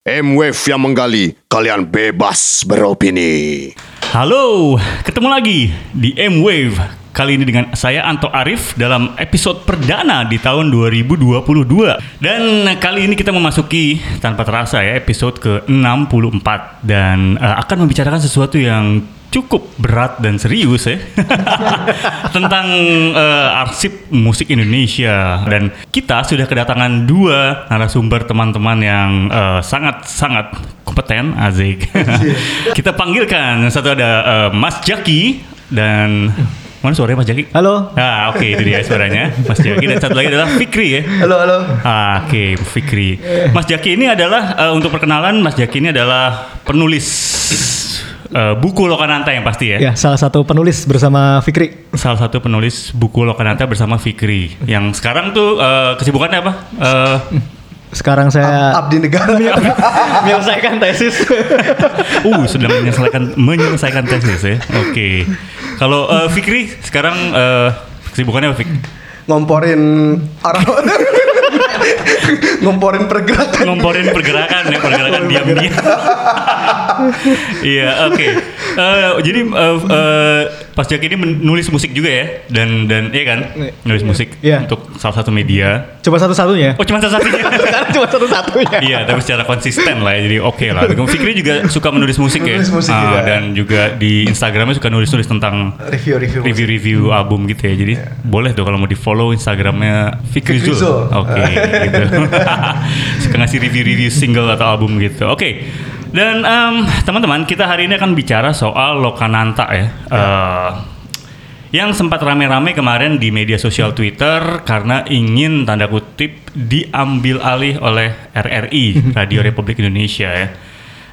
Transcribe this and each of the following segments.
M-Wave yang menggali, kalian bebas beropini. Halo, ketemu lagi di M-Wave. Kali ini dengan saya Anto Arif dalam episode perdana di tahun 2022. Dan kali ini kita memasuki tanpa terasa ya episode ke-64 dan eh, akan membicarakan sesuatu yang cukup berat dan serius ya. Tentang eh, arsip musik Indonesia. Dan kita sudah kedatangan dua narasumber teman-teman yang eh, sangat-sangat kompeten Azik kita panggilkan satu ada eh, Mas Jaki dan mana suaranya Mas Jaki? Halo. Ah oke itu dia suaranya Mas Jaki. Dan satu lagi adalah Fikri ya. Halo, halo. Ah, Oke, Fikri. Mas Jaki ini adalah eh, untuk perkenalan, Mas Jaki ini adalah penulis eh, buku Lokananta yang pasti ya. Ya, salah satu penulis bersama Fikri. Salah satu penulis buku Lokananta bersama Fikri. Yang sekarang tuh eh, kesibukannya apa? Eh, Sekarang saya abdi negara menyelesaikan tesis. uh, sedang menyelesaikan menyelesaikan tesis ya. Oke. Kalau eh, Fikri sekarang eh, kesibukannya apa Fik? ngomporin orang ngomporin pergerakan ngomporin pergerakan ya pergerakan diam-diam. Iya oke. Eh, jadi eh, eh, Pas Jaki ini menulis musik juga ya dan dan iya kan nulis musik Iya. untuk salah satu media. Coba satu-satunya. Oh cuma salah satunya. Sekarang cuma satu-satunya. Iya, tapi secara konsisten lah, ya, jadi oke lah. Fikri juga suka menulis musik ya, Menulis musik Ah, juga. dan juga di Instagramnya suka nulis-nulis tentang review-review review-review album gitu ya. Jadi boleh tuh kalau mau di follow Instagramnya Fikri Fikri Zul. Oke, gitu. Suka ngasih review-review single atau album gitu. Oke. Dan em, teman-teman, kita hari ini akan bicara soal Lokananta ya. Eh, yang sempat rame-rame kemarin di media sosial Twitter karena ingin tanda kutip diambil alih oleh RRI Radio Republik Indonesia ya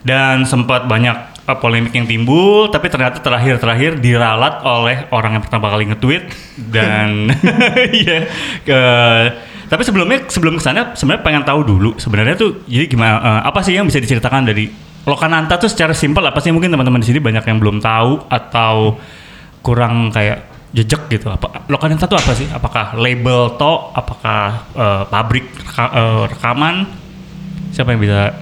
dan sempat banyak uh, polemik yang timbul tapi ternyata terakhir-terakhir diralat oleh orang yang pertama kali nge-tweet dan iya ke- tapi sebelumnya sebelum ke sana sebenarnya pengen tahu dulu sebenarnya tuh jadi gimana uh, apa sih yang bisa diceritakan dari Lokananta tuh secara simpel apa sih mungkin teman-teman di sini banyak yang belum tahu atau kurang kayak jejak gitu. Apa Lokananta tuh apa sih? Apakah label to? Apakah uh, pabrik reka- uh, rekaman? Siapa yang bisa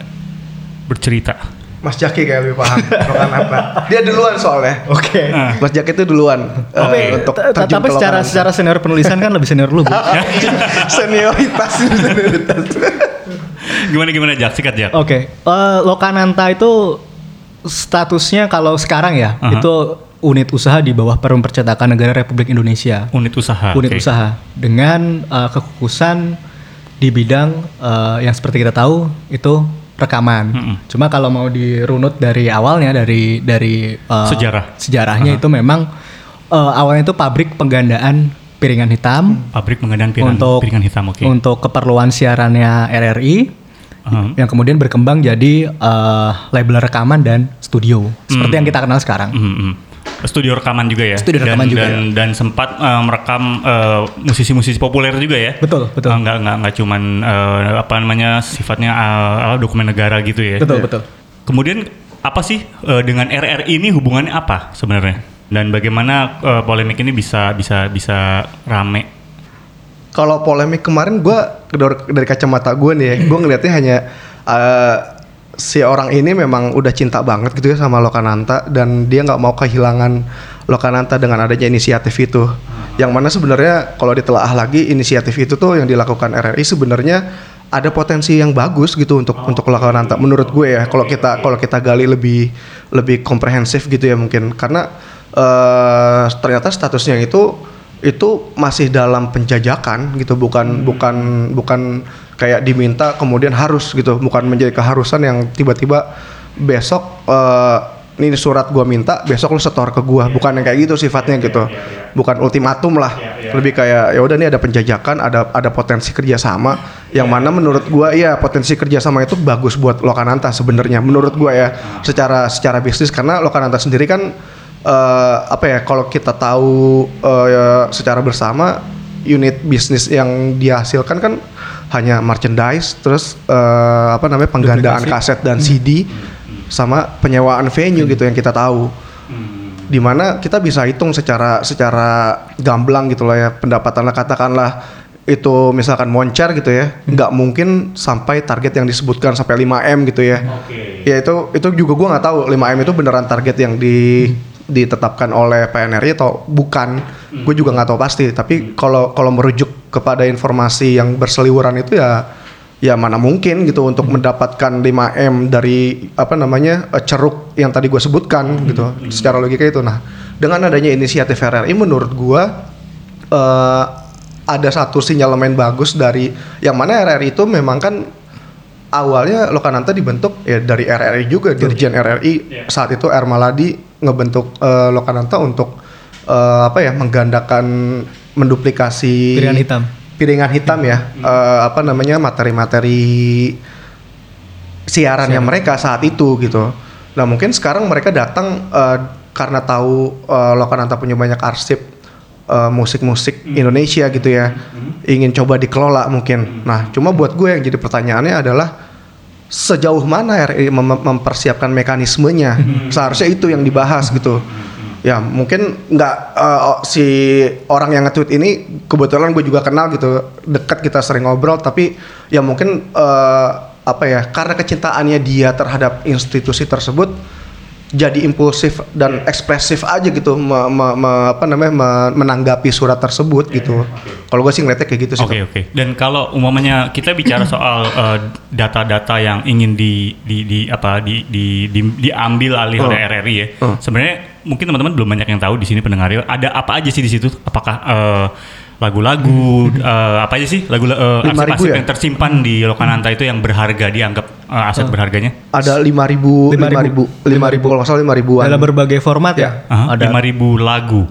bercerita? Mas Jaki kayak lebih paham apa dia duluan soalnya. Oke. Ah. Mas Jaki itu duluan eh, Tapi, untuk ta- ta- terjun tapi ke secara secara senior penulisan kan lebih senior lu. Bu. senioritas. Senioritas gimana gimana Jak sikat Jak Oke. Eh, Lokananta itu statusnya kalau sekarang ya, Aha. itu unit usaha di bawah Perum Percetakan Negara Republik Indonesia. unit usaha unit oke. usaha dengan eh, kekhususan di bidang eh, yang seperti kita tahu itu rekaman. Mm-mm. Cuma kalau mau dirunut dari awalnya dari dari eh, Sejarah. sejarahnya itu memang eh, awalnya itu pabrik penggandaan piringan hitam pabrik pengadaan piringan, untuk piringan hitam oke untuk keperluan siarannya RRI Aha. yang kemudian berkembang jadi eh, label rekaman dan studio seperti Hmm. yang kita kenal sekarang. Mhm, mhm. studio rekaman juga ya Studio rekaman dan, juga, dan, dan sempat eh, merekam eh, musisi-musisi populer juga ya Betul, betul. Eh, nggak nggak nggak cuman eh, apa namanya sifatnya apa, dokumen negara gitu ya Betul, betul. Kemudian apa sih eh, dengan RRI ini hubungannya apa sebenarnya? Dan bagaimana eh, polemik ini bisa bisa bisa rame? kalau polemik kemarin gue dari, kacamata gue nih ya gue ngelihatnya hanya eh, si orang ini memang udah cinta banget gitu ya sama Lokananta dan dia nggak mau kehilangan Lokananta dengan adanya inisiatif itu. Yang mana sebenarnya kalau ditelaah lagi inisiatif itu tuh yang dilakukan RRI sebenarnya ada potensi yang bagus gitu untuk untuk Lokananta menurut gue ya kalau kita kalau kita gali lebih lebih komprehensif gitu ya mungkin. Karena eh ternyata statusnya itu itu masih dalam penjajakan gitu bukan bukan bukan kayak diminta kemudian harus gitu bukan menjadi keharusan yang tiba-tiba besok eh, ini surat gua minta besok lu setor ke gua. Bukan yang kayak gitu sifatnya gitu. bukan ultimatum lah. Lebih kayak ya udah nih ada penjajakan ada ada potensi kerjasama. Yang mana menurut gua ya potensi kerjasama itu bagus buat Lokananta sebenarnya menurut gua ya secara secara bisnis. Karena Lokananta sendiri kan eh, apa ya kalau kita tahu ya, secara bersama unit bisnis yang dihasilkan kan hanya merchandise terus eh, apa namanya penggandaan Duplikasi. kaset dan CD sama penyewaan venue gitu yang kita tahu. Di mana kita bisa hitung secara secara gamblang gitu lah ya pendapatan lah katakanlah itu misalkan moncer gitu ya, nggak mungkin sampai target yang disebutkan sampai 5M gitu ya. Oke. Ya itu itu juga gua nggak tahu 5M itu beneran target yang di ditetapkan oleh PNRI atau bukan. Gue juga nggak tahu pasti. Tapi kalau kalau merujuk kepada informasi yang berseliweran itu ya ya mana mungkin gitu untuk mendapatkan 5M dari apa namanya eh, ceruk yang tadi gue sebutkan gitu. Secara logika itu. Nah, dengan adanya inisiatif RRI menurut gua eh, ada satu sinyalemen bagus dari yang mana RRI itu memang kan awalnya Lokananta dibentuk ya dari RRI juga Dirjen RRI saat itu R Maladi ngebentuk eh, Lokananta untuk eh, apa ya menggandakan menduplikasi Piringan hitam. piringan hitam ya. Eh, apa namanya materi-materi siarannya mereka saat itu gitu. Nah mungkin sekarang mereka datang eh, karena tahu eh, Lokananta punya banyak arsip eh, musik-musik Indonesia gitu ya, ingin coba dikelola mungkin. Nah cuma buat gue yang jadi pertanyaannya adalah sejauh mana RI mem- mempersiapkan mekanismenya? Seharusnya itu yang dibahas gitu. Ya mungkin nggak oh, si orang yang nge-tweet ini kebetulan gue juga kenal gitu dekat kita sering ngobrol tapi ya mungkin eh, apa ya karena kecintaannya dia terhadap institusi tersebut jadi impulsif dan ekspresif aja gitu me- me- me- apa namanya me- menanggapi surat tersebut gitu. Kalau gue sih ngeliatnya kayak gitu sih. Oke oke. Dan kalau umpamanya kita bicara soal eh, data-data yang ingin di, di, di apa di, di, di- diambil alih Oh. oleh RRI ya. Oh. Sebenarnya mungkin teman-teman belum banyak yang tahu di sini pendengar ada apa aja sih di situ? Apakah eh, lagu-lagu eh, apa aja sih lagu eh, 5.000 arsip-arsip ya? yang tersimpan di Lokananta itu yang berharga dianggap eh, aset berharganya? Ada 5000 5000 5000 kalau salah 5000-an. Dalam berbagai format ya. Aha, Ada 5000 lagu.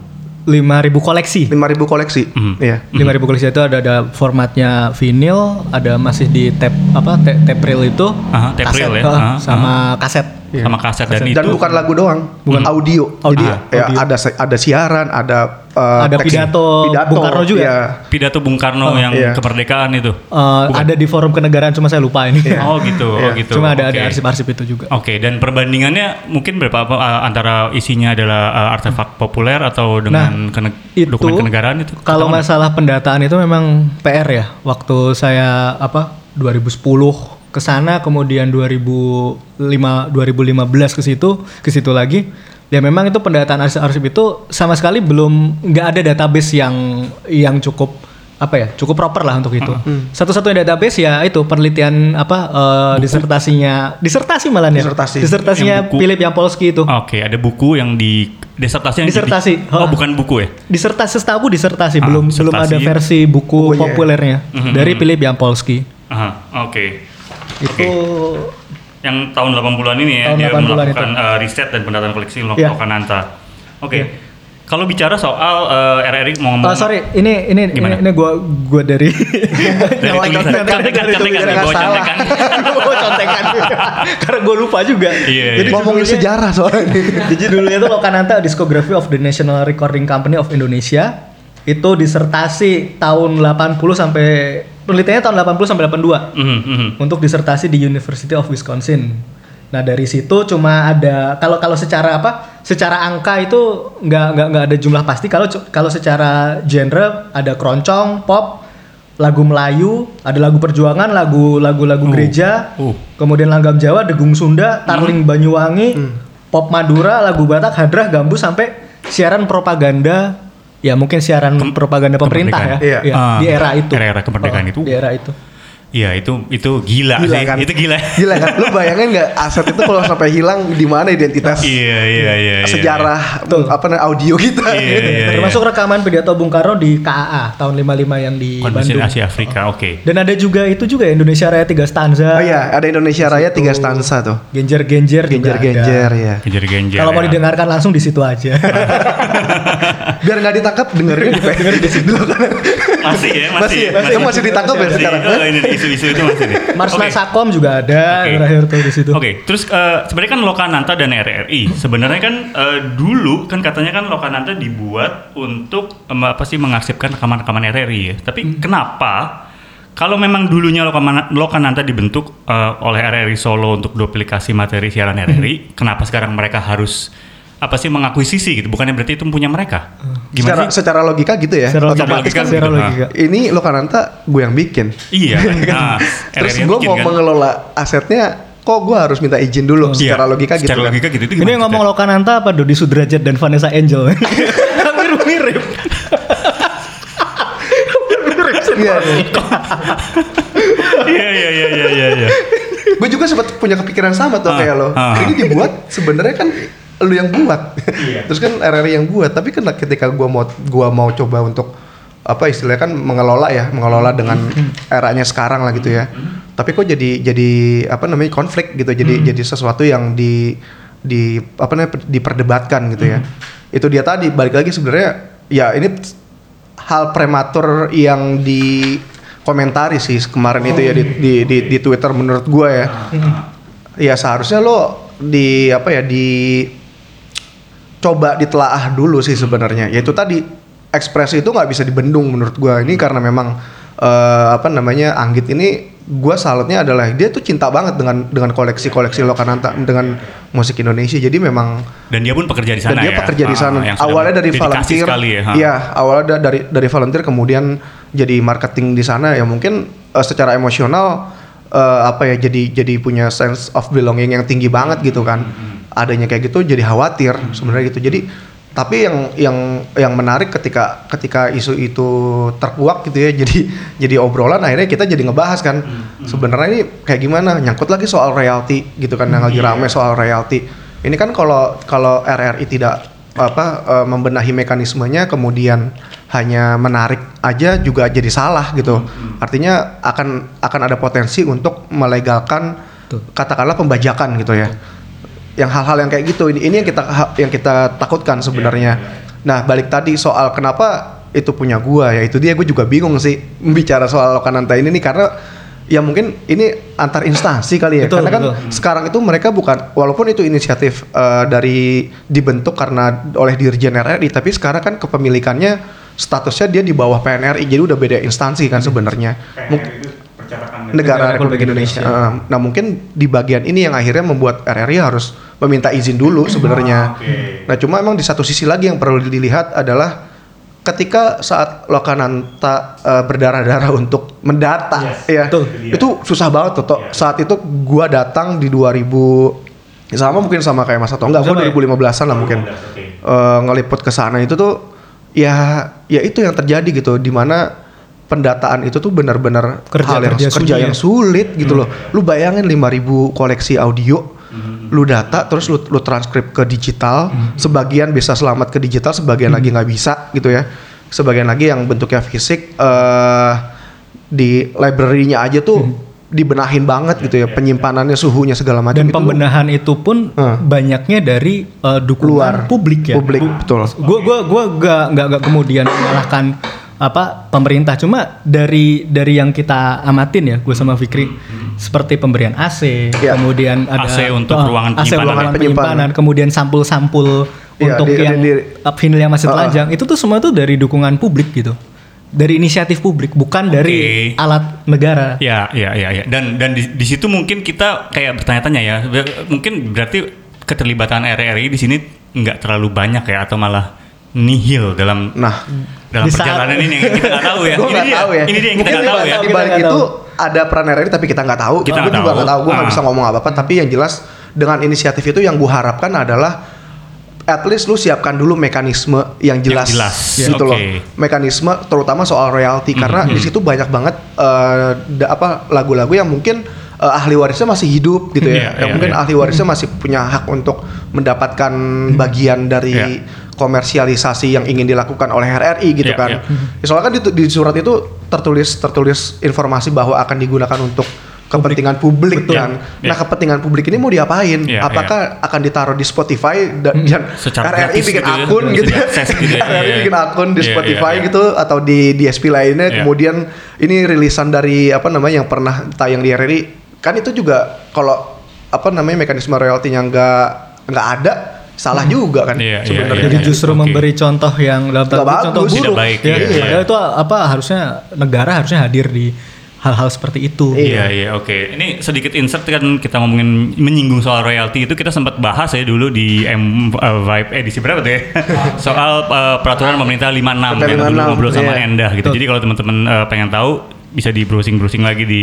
5000 koleksi. 5000 koleksi. Mhm. Iya. 5000 koleksi itu ada ada formatnya vinyl, ada masih di tape apa tape, tape reel itu, Aha, tape kaset, reel ya. eh, Aha, sama kaset. Sama kaset dan, Dan itu bukan lagu doang, bukan audio. Audio. Jadi, ya, Audio. ada ada siaran, ada eh, Ada teks- pidato Bung Karno juga. iya. pidato Bung Karno yang iya. kemerdekaan itu. Eh, ada di forum kenegaraan cuma saya lupa ini. Oh gitu, oh Iya. gitu. Cuma ada Oke. ada arsip-arsip itu juga. Oke, dan perbandingannya mungkin berapa apa, uh, antara isinya adalah uh, artefak populer atau dengan kene- Nah, itu dokumen kenegaraan itu? Kalau Katakan. masalah pendataan itu memang PR ya. Waktu saya apa 2010 ke sana kemudian 2005 2015 ke situ ke situ lagi ya memang itu pendataan arsip-arsip itu sama sekali belum nggak ada database yang yang cukup apa ya cukup proper lah untuk itu satu-satunya database ya itu penelitian apa eh, disertasinya disertasi malah ya Disertasi. disertasinya Yang buku. Philip Yampolsky itu Oke, ada buku yang di disertasi yang di- Disertasi. oh, Oh. bukan buku ya? disertasi setahu disertasi Ah, belum belum ada disertasi. versi buku Bukunya ya? populernya Mhm. dari Philip Yampolsky Aha, oke. itu Yang tahun 80-an ini ya Tahun dia 80-an melakukan uh, riset dan pendataan koleksi Lo- Iya. Lokananta. Oke. Kalau bicara soal uh, RRI mau ngomong Oh sorry, ini ini Gimana? ini, ini gua gua dari dari tulisan contekan contekan contekan. Gua contekan karena gua lupa juga. Iya, Jadi iya. Ngomongin sejarah soalnya ini. Jadi judulnya itu Lokananta Discography of the National Recording Company of Indonesia. Itu disertasi tahun 80 sampai penelitiannya tahun 80 sampai 82 Mhm, mhm. untuk disertasi di University of Wisconsin. Nah dari situ cuma ada kalau kalau secara apa? Secara angka itu nggak nggak nggak ada jumlah pasti. Kalau kalau secara genre ada keroncong, pop, lagu Melayu, ada lagu perjuangan, lagu lagu lagu Oh. gereja, Oh. kemudian langgam Jawa, degung Sunda, tarling Banyuwangi, pop Madura, lagu Batak, hadrah, gambus sampai siaran propaganda. Ya mungkin siaran propaganda pemerintah ya. Iya. Ya, Ah, di era itu. era-era kemerdekaan Oh, itu. Di era itu. Iya, itu itu gila, Gila sih. kan? Itu gila. Gila kan? Lu bayangin nggak aset itu kalau sampai hilang di mana identitas Iya, iya, iya. iya. sejarah Betul. apa namanya audio kita? Iya, iya. Termasuk rekaman pidato Bung Karno di KAA tahun 55 yang di Konvensi Bandung. Asia Afrika, oke. Dan ada juga itu juga Indonesia Raya tiga stanza. Oh iya, ada Indonesia Raya tiga stanza tuh. Genjer-genjer Genjer-genjer ya. Genjer-genjer. Kalau mau ya. didengarkan langsung di situ aja. Biar nggak ditangkap dengerin di dengerin di situ. masih ya, masih. Masih ya? Masih- masih ditangkap ya Masih. sekarang? Oh, ini isu-isu itu masih nih. Marsman Oke. Sakom juga ada Oke. terakhir tuh di situ. Oke, terus eh, sebenarnya kan Lokananta dan RRI sebenarnya kan eh, dulu kan katanya kan Lokananta dibuat untuk em, apa sih mengarsipkan rekaman-rekaman RRI ya. Tapi Hmm. kenapa kalau memang dulunya Lokananta dibentuk eh, oleh RRI Solo untuk duplikasi materi siaran RRI, Hmm. kenapa sekarang mereka harus apa sih mengakuisisi gitu bukannya berarti itu punya mereka secara gimana sih secara logika gitu ya Secara logika, otomatis kan secara gitu, logika. ini Lokananta gue yang bikin iya nah, terus gue mau kan. mengelola asetnya kok gue harus minta izin dulu Iya, secara logika gitu secara kan. logika gitu itu Ini yang ngomong kita? Lokananta apa Dodi Sudrajat dan Vanessa Angel? Hampir mirip. Iya, iya. iya iya iya iya iya iya gue juga sempat punya kepikiran sama tuh Ah, kayak lo. ah. Ini dibuat sebenarnya kan lu yang buat. Iya. Terus kan RRI yang buat, tapi kan ketika gua mau gua mau coba untuk apa istilahnya kan mengelola ya, mengelola dengan eranya sekarang lah gitu ya. Tapi kok jadi jadi apa namanya konflik gitu, jadi jadi sesuatu yang di di apa namanya diperdebatkan gitu ya. Itu dia tadi balik lagi sebenarnya ya ini hal prematur yang di komentari sih kemarin itu ya di, di, di, di Twitter menurut gua ya. Ya seharusnya lo di apa ya di coba ditelaah dulu sih sebenarnya. Yaitu tadi ekspresi itu nggak bisa dibendung menurut gua. Ini karena memang eh, apa namanya Anggit ini gua salutnya adalah dia tuh cinta banget dengan dengan koleksi-koleksi Lokananta dengan musik Indonesia. Jadi memang dan dia pun pekerja di sana dan dia ya pekerja di Ah, sana. sudah awalnya dari volunteer. ya ha. Iya, awalnya da- dari dari volunteer kemudian jadi marketing di sana ya mungkin eh, secara emosional eh, apa ya jadi jadi punya sense of belonging yang tinggi banget gitu kan. Adanya kayak gitu jadi khawatir sebenarnya gitu. Jadi tapi yang yang yang menarik ketika ketika isu itu terkuak gitu ya jadi jadi obrolan akhirnya kita jadi ngebahas kan. Sebenarnya ini kayak gimana? Nyangkut lagi soal royalti gitu kan yang lagi rame soal royalti ini kan kalau kalau RRI tidak apa eh, membenahi mekanismenya kemudian hanya menarik aja juga jadi salah gitu. Artinya akan akan ada potensi untuk melegalkan katakanlah pembajakan gitu ya. Yang hal-hal yang kayak gitu. Ini ini yang kita yang kita takutkan sebenarnya. Nah, balik tadi soal kenapa itu punya gua ya itu dia. Gue juga bingung sih bicara soal Lokananta ini nih karena ya mungkin ini antar instansi kali ya. Betul, karena kan betul. sekarang itu mereka bukan walaupun itu inisiatif eh, dari dibentuk karena oleh Dirjen RRI tapi sekarang kan kepemilikannya statusnya dia di bawah PNRI jadi udah beda instansi kan sebenarnya. Mung- negara Republik Indonesia. Eh, nah mungkin di bagian ini yang akhirnya membuat RRI harus meminta izin dulu sebenarnya. Nah cuma emang di satu sisi lagi yang perlu dilihat adalah ketika saat Lokananta eh, berdarah-darah untuk mendata ya betul. itu susah banget tuh Tok. saat itu gua datang di 2000 ya sama mungkin sama kayak Mas Ato enggak gua ya? 2015an lah mungkin Eh, ngeliput ke sana itu tuh ya ya itu yang terjadi gitu di mana pendataan itu tuh benar-benar Kerja- hal yang kerja kerja, yang ya. sulit gitu loh lu bayangin 5000 koleksi audio lu data terus lu, lu transkrip ke digital sebagian bisa selamat ke digital sebagian lagi nggak bisa gitu ya sebagian lagi yang bentuknya fisik eh di library-nya aja tuh dibenahin banget gitu ya penyimpanannya suhunya segala macam Dan itu pembenahan itu pun Hah. banyaknya dari uh, dukungan Luar. publik ya. Publik, betul. Gue gua gua gak, gak, gak kemudian menyalahkan apa pemerintah cuma dari dari yang kita amatin ya gue sama Fikri seperti pemberian AC Ya. kemudian ada AC untuk Oh, ruangan AC penyimpanan. ruangan Penyimpanan. penyimpanan kemudian sampul-sampul Ya, untuk di- yang di- yang masih telanjang itu tuh semua tuh dari dukungan publik gitu dari inisiatif publik bukan dari Oke. alat negara Ya, ya, ya, ya. Dan dan di, di situ mungkin kita kayak bertanya-tanya ya. Mungkin berarti keterlibatan RRI di sini nggak terlalu banyak ya atau malah nihil dalam nah dalam Di saat- perjalanan ini yang kita nggak tahu ya. gue ini nggak dia, tahu ya Ini dia yang kita Mungkin nggak tahu ya. di balik itu ada peran RRI tapi kita nggak tahu Kita gue juga nggak tahu gue nggak Ah. bisa ngomong apa apa tapi yang jelas dengan inisiatif itu yang gue harapkan adalah at least lu siapkan dulu mekanisme yang jelas, Yang jelas, ya. gitu loh Oke. mekanisme terutama soal royalti karena di situ banyak banget da- apa lagu-lagu yang mungkin eh, ahli warisnya masih hidup gitu ya Iya, yang iya, mungkin iya. ahli warisnya masih punya hak untuk mendapatkan bagian dari Iya. Komersialisasi yang ingin dilakukan oleh RRI gitu Iya, kan. iya. Ya, soalnya kan di, di surat itu tertulis tertulis informasi bahwa akan digunakan untuk kepentingan publik, Betul. kan. Iya. Nah, kepentingan publik ini mau diapain? Iya, Apakah akan ditaruh di Spotify dan, dan Secara RRI bikin gitu ya, akun gitu ya? gitu ya, RRI bikin akun di Iya, Spotify iya, iya. gitu atau di DSP lainnya Iya. kemudian ini rilisan dari apa namanya yang pernah tayang di RRI kan itu juga kalau apa namanya mekanisme royaltinya nggak nggak ada salah juga kan Iya, iya, sebenarnya. Jadi iya. justru Oke. memberi contoh yang dalam tanda contoh bagus. buruk. Tidak baik, ya, iya, iya. iya. Itu apa harusnya negara harusnya hadir di hal-hal seperti itu. Iya iya oke. Ini sedikit insert kan kita ngomongin menyinggung soal royalti itu kita sempat bahas ya dulu di M uh, Vibe edisi berapa tuh ya? soal uh, peraturan pemerintah 56 kan Peraturan dulu 56, ngobrol sama iya. Endah gitu. Jadi kalau teman-teman uh, pengen tahu bisa di browsing-browsing lagi di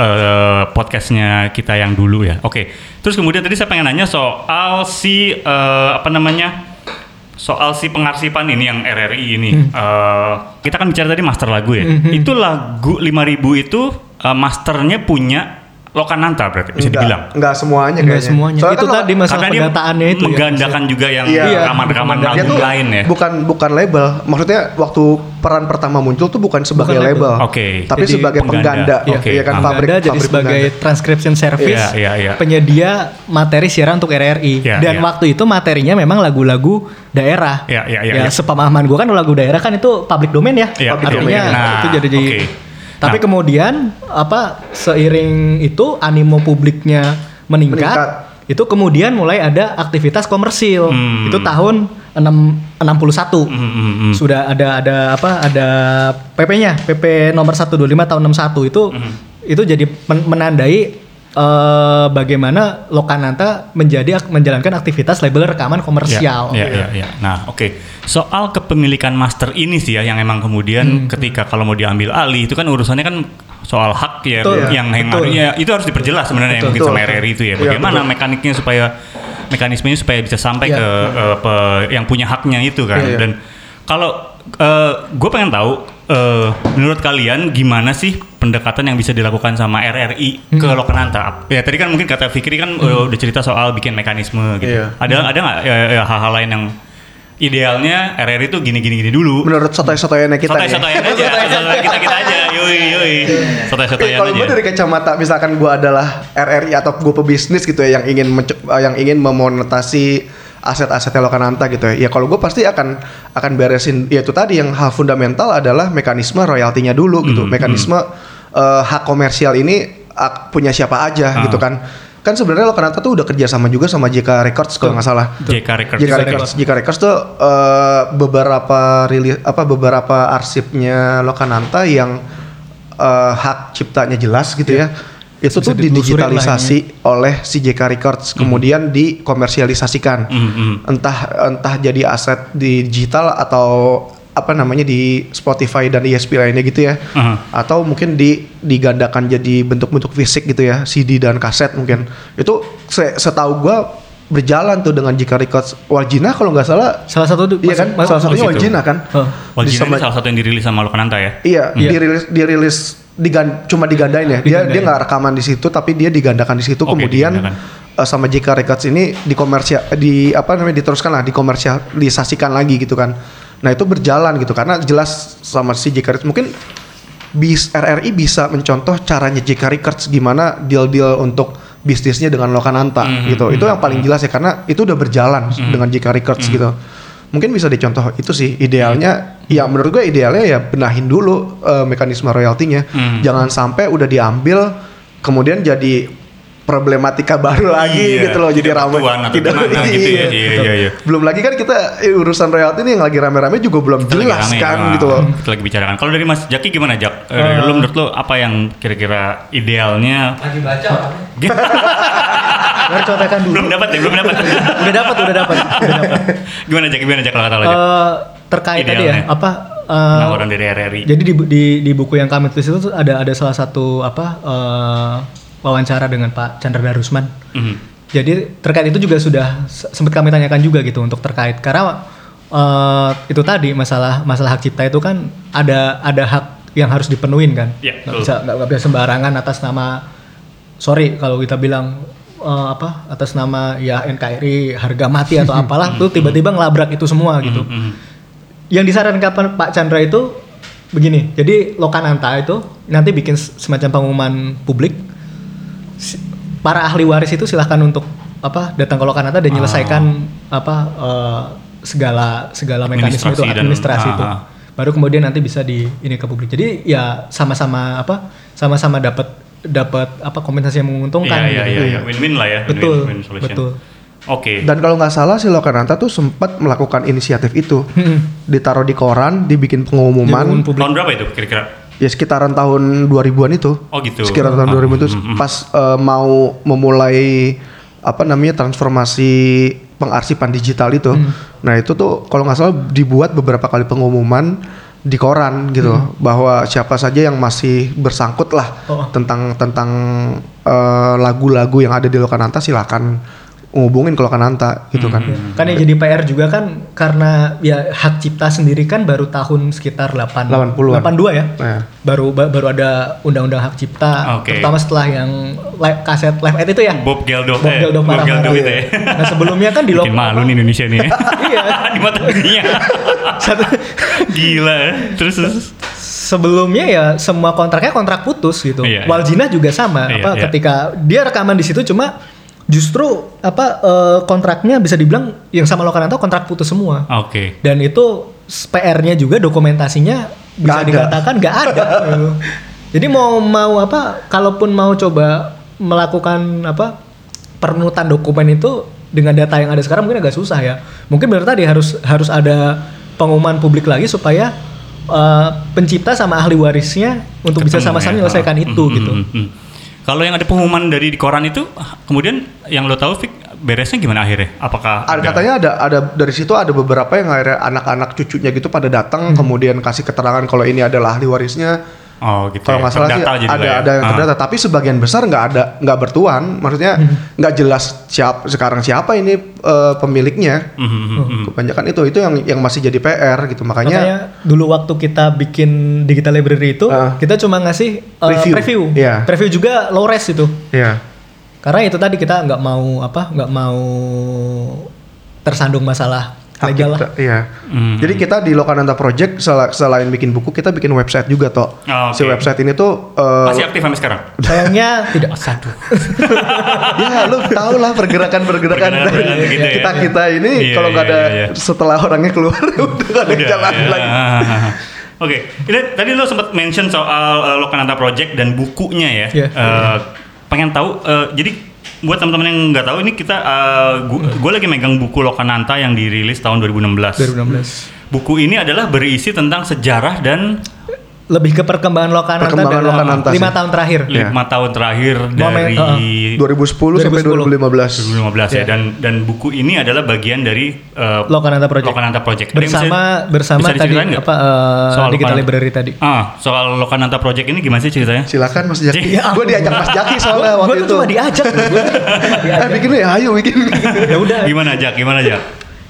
uh, podcastnya kita yang dulu ya. Oke. Terus kemudian tadi saya pengen nanya soal si uh, apa namanya? soal si pengarsipan ini yang RRI ini. Eh, kita kan bicara tadi master lagu ya. Itu lagu 5000 itu eh, masternya punya Lokananta berarti bisa Enggak- dibilang. Enggak semuanya Enggak kayaknya. semuanya. Soalnya itu kan tadi masalah Karena dia pendataannya itu ya. menggandakan juga yang Iya. rekaman-rekaman dia album tuh lain ya. bukan bukan label maksudnya waktu peran pertama muncul tuh bukan sebagai Bukan label. label, Oke. tapi Jadi sebagai pengganda. pengganda, Oke. Iya kan Ah. pabrik jadi pabrik sebagai pengganda. transcription service Iya, iya, iya. penyedia materi siaran untuk RRI Iya, dan iya. waktu itu materinya memang lagu-lagu daerah. Iya, iya, iya, Ya, iya. sepemahaman gue kan lagu daerah kan itu public domain ya. Iya, Artinya public domain. Nah, itu jadi jadi oke. Tapi Nah. kemudian apa seiring itu animo publiknya meningkat, Meningkat. itu kemudian mulai ada aktivitas komersil. Hmm. Itu tahun 6 61. Hmm, hmm, hmm. Sudah ada ada apa? Ada PP-nya, PP nomor 125 tahun 61 itu Hmm. itu jadi men- menandai eh, bagaimana Lokananta menjadi menjalankan aktivitas label rekaman komersial. Ya, ya, ya, ya. Nah, oke. Soal kepemilikan master ini sih ya yang emang kemudian Hmm. ketika kalau mau diambil alih itu kan urusannya kan soal hak ya Betul, yang yang betul. itu harus diperjelas sebenarnya Betul, mungkin sama betul. RRI itu ya. Iya, Bagaimana betul. mekaniknya supaya mekanismenya supaya bisa sampai Iya. ke eh, pe- yang punya haknya itu kan. Iya, iya. Dan kalau gue pengen tahu eh, menurut kalian gimana sih pendekatan yang bisa dilakukan sama RRI ke Hmm. Lokananta? Ya tadi kan mungkin kata Fikri kan eh, udah cerita soal bikin mekanisme gitu. Iya. Ada ada nggak ya, ya, hal-hal lain yang idealnya RRI itu gini gini dulu. Menurut sotoy-sotoyannya kita ya. Sotoy-sotoyan aja, sotoy kita kita aja, yoi yoi, Oke, sotoy-sotoyan kalau gue dari kacamata misalkan gue adalah RRI atau gue pebisnis gitu ya yang ingin eh, yang ingin memonetasi aset-asetnya Lokananta gitu ya. Ya kalau gue pasti akan akan beresin ya itu tadi yang hal fundamental adalah mekanisme royaltinya dulu gitu. Hmm, Mekanisme eh, hak komersial ini ak- punya siapa aja Ah. gitu kan. Kan sebenarnya Lokananta tuh udah kerjasama juga sama JK Records kalau nggak salah. JK Records. JK Records, JK Records tuh eh, beberapa rilis apa beberapa arsipnya Lokananta yang eh, hak ciptanya jelas gitu ya. Itu Bisa tuh didigitalisasi oleh si JK Records kemudian dikomersialisasikan. Hmm, hmm. Entah entah jadi aset di digital atau apa namanya di Spotify dan ESP lainnya gitu ya. Aha. Atau mungkin di digandakan jadi bentuk-bentuk fisik gitu ya, CD dan kaset mungkin. Itu se- setahu gua berjalan tuh dengan JK Records. Waljina kalau nggak salah Salah satu Iya kan? Salah satunya. Waljina kan? Oh. Waljina sama- salah satu yang dirilis sama Lokananta ya. Iya, Iya. dirilis dirilis digan, cuma digandain ya. Dia Digandain. dia nggak rekaman di situ tapi dia digandakan di situ Oke, kemudian digandakan. eh, sama JK Records ini dikomersial di apa namanya diteruskan lah dikomersialisasikan lagi gitu kan. Nah, itu berjalan gitu karena jelas sama si JK Records mungkin bis RRI bisa mencontoh caranya JK Records gimana deal-deal untuk bisnisnya dengan Lokananta Mhm, gitu. Itu mhm, yang paling jelas ya karena itu udah berjalan dengan JK Records gitu. Mungkin bisa dicontoh itu sih idealnya. Ya menurut gue idealnya ya benahin dulu eh, mekanisme royaltinya. Mhm. Jangan sampai udah diambil kemudian jadi problematika baru lagi Iya, gitu loh jadi tidak ramai atau gimana gitu ya. Iya, iya, iya. belum lagi kan kita eh, urusan royalti ini yang lagi rame-rame juga belum Kita jelas rame, kan ah, gitu loh Kita lagi bicarakan. Kalau dari Mas Jaki gimana Jak? Eh, dari lu menurut lu apa yang kira-kira idealnya? Lagi baca Biar contekan dulu. belum dapat ya, belum dapat. udah dapat, udah dapat. Gimana Jak? Gimana Jak kalau kata lo Jak? Eh, terkait tadi Idealnya. ya, apa eh, Penawaran dari RRI. Jadi di, di di buku yang kami tulis itu ada ada salah satu apa eh, wawancara dengan Pak Chandra Darusman. Mhm. Jadi terkait itu juga sudah se- sempat kami tanyakan juga gitu untuk terkait karena eh, itu tadi masalah masalah hak cipta itu kan ada ada hak yang harus dipenuhin kan. Nggak betul. bisa nggak bisa sembarangan atas nama sorry kalau kita bilang eh, apa atas nama ya NKRI harga mati atau apalah tuh tiba-tiba ngelabrak itu semua gitu. Mhm. Yang disarankan Pak Chandra itu begini, jadi Lokananta itu nanti bikin semacam pengumuman publik. Para ahli waris itu silahkan untuk apa datang ke Lokananta dan menyelesaikan apa eh, segala segala mekanisme itu Administrasi dan- administrasi itu. ah, ah. Baru kemudian nanti bisa di ini ke publik. Jadi ya sama-sama apa sama-sama dapat dapat apa kompensasi yang menguntungkan. Iya, iya, gitu. iya, iya. Win-win lah ya. Betul, Win-win solution. betul. Oke. dan kalau nggak salah si Lokananta tuh sempat melakukan inisiatif itu Hmm. ditaruh di koran dibikin pengumuman. Tahun berapa itu kira-kira? Ya sekitaran tahun 2000-an itu. Oh, gitu. Sekitaran tahun 2000 itu pas eh, mau memulai apa namanya transformasi pengarsipan digital itu. Nah, itu tuh kalau nggak salah dibuat beberapa kali pengumuman di koran gitu bahwa siapa saja yang masih bersangkut lah Oh. tentang tentang eh, lagu-lagu yang ada di Lokananta silakan ngubungin ke Lokananta gitu kan. Kan yang jadi PR juga kan karena ya hak cipta sendiri kan baru tahun sekitar 8 80-an. 82 ya. Nah. Baru ba- baru ada undang-undang hak cipta Oke. terutama setelah yang live kaset live aid itu ya. Bob Geldof, Bob eh, Geldof Bob marah-marah. Geldof itu ya. Nah, sebelumnya kan di Bikin lokal malu nih Indonesia nih. Iya. di mata dunia. Satu- Gila. ya. Terus terus. sebelumnya ya semua kontraknya kontrak putus gitu. Iya, iya. Waljina juga sama Iya, apa iya. ketika dia rekaman di situ cuma justru apa eh, kontraknya bisa dibilang yang sama Lokananto kontrak putus semua. Oke. Dan itu PR-nya juga dokumentasinya bisa ada. dikatakan nggak ada. Jadi mau mau apa kalaupun mau coba melakukan apa perunutan dokumen itu dengan data yang ada sekarang mungkin agak susah ya. Mungkin benar tadi harus harus ada pengumuman publik lagi supaya eh, pencipta sama ahli warisnya untuk bisa Ketemu sama-sama ya. menyelesaikan Ah, itu mm, gitu. mm, mm. Kalau yang ada pengumuman dari di koran itu, kemudian yang lo tahu Fik, beresnya gimana akhirnya? Apakah Ada katanya ada ada dari situ ada beberapa yang akhirnya anak-anak cucunya gitu pada datang kemudian kasih keterangan kalau ini adalah ahli warisnya. Oh gitu. Kalau ya. nggak salah sih Terdata ada ya. ada yang Ah. terdata, tapi sebagian besar nggak ada nggak bertuan. Maksudnya nggak jelas siapa sekarang siapa ini eh, pemiliknya. Mhm, mhm. Kebanyakan itu itu yang yang masih jadi PR gitu. Makanya, Makanya dulu waktu kita bikin digital library itu Ah. kita cuma ngasih uh, Preview. preview. Iya. Preview juga low res itu. ya Karena itu tadi kita nggak mau apa nggak mau tersandung masalah legal kita, lah. iya. Hmm. Jadi kita di Lokananta Project sel- selain bikin buku kita bikin website juga toh. Oh, Si oke. website ini tuh eh, Masih aktif sampai sekarang? Sayangnya tidak. Satu. ya lu tau lah pergerakan-pergerakan dari gitu ya. kita kita ini Iya, kalau nggak iya, ada iya. setelah orangnya keluar udah nggak ada Udah, jalan ya. lagi. Oke, ini tadi lo sempat mention soal uh, Lokananta Project dan bukunya ya. Iya. Eh, pengen tahu, eh, jadi buat teman-teman yang nggak tahu ini kita, gue lagi megang buku Lokananta yang dirilis tahun 2016. 2016. Buku ini adalah berisi tentang sejarah dan Lebih ke perkembangan Lokananta Perkembangan dalam Lokananta lima sih. tahun terakhir. Lima tahun terakhir Momen, dari uh-uh. 2010, sampai 2010. 2015 ya. 2015. Iya. Dan dan buku ini adalah bagian dari eh, Lokananta Project. Lokananta Project. Bersama bisa- bersama bisa tadi nggak? apa eh, Soal digital Lokananta. library tadi. Ah, soal Lokananta Project ini gimana sih ceritanya? Silakan Mas Jaki. Iya. gue diajak Mas Jaki soalnya Gue waktu tuh itu. cuma diajak. gua cuma Eh bikin ya, ayo bikin. ya udah. Gimana Jack? Gimana Jack?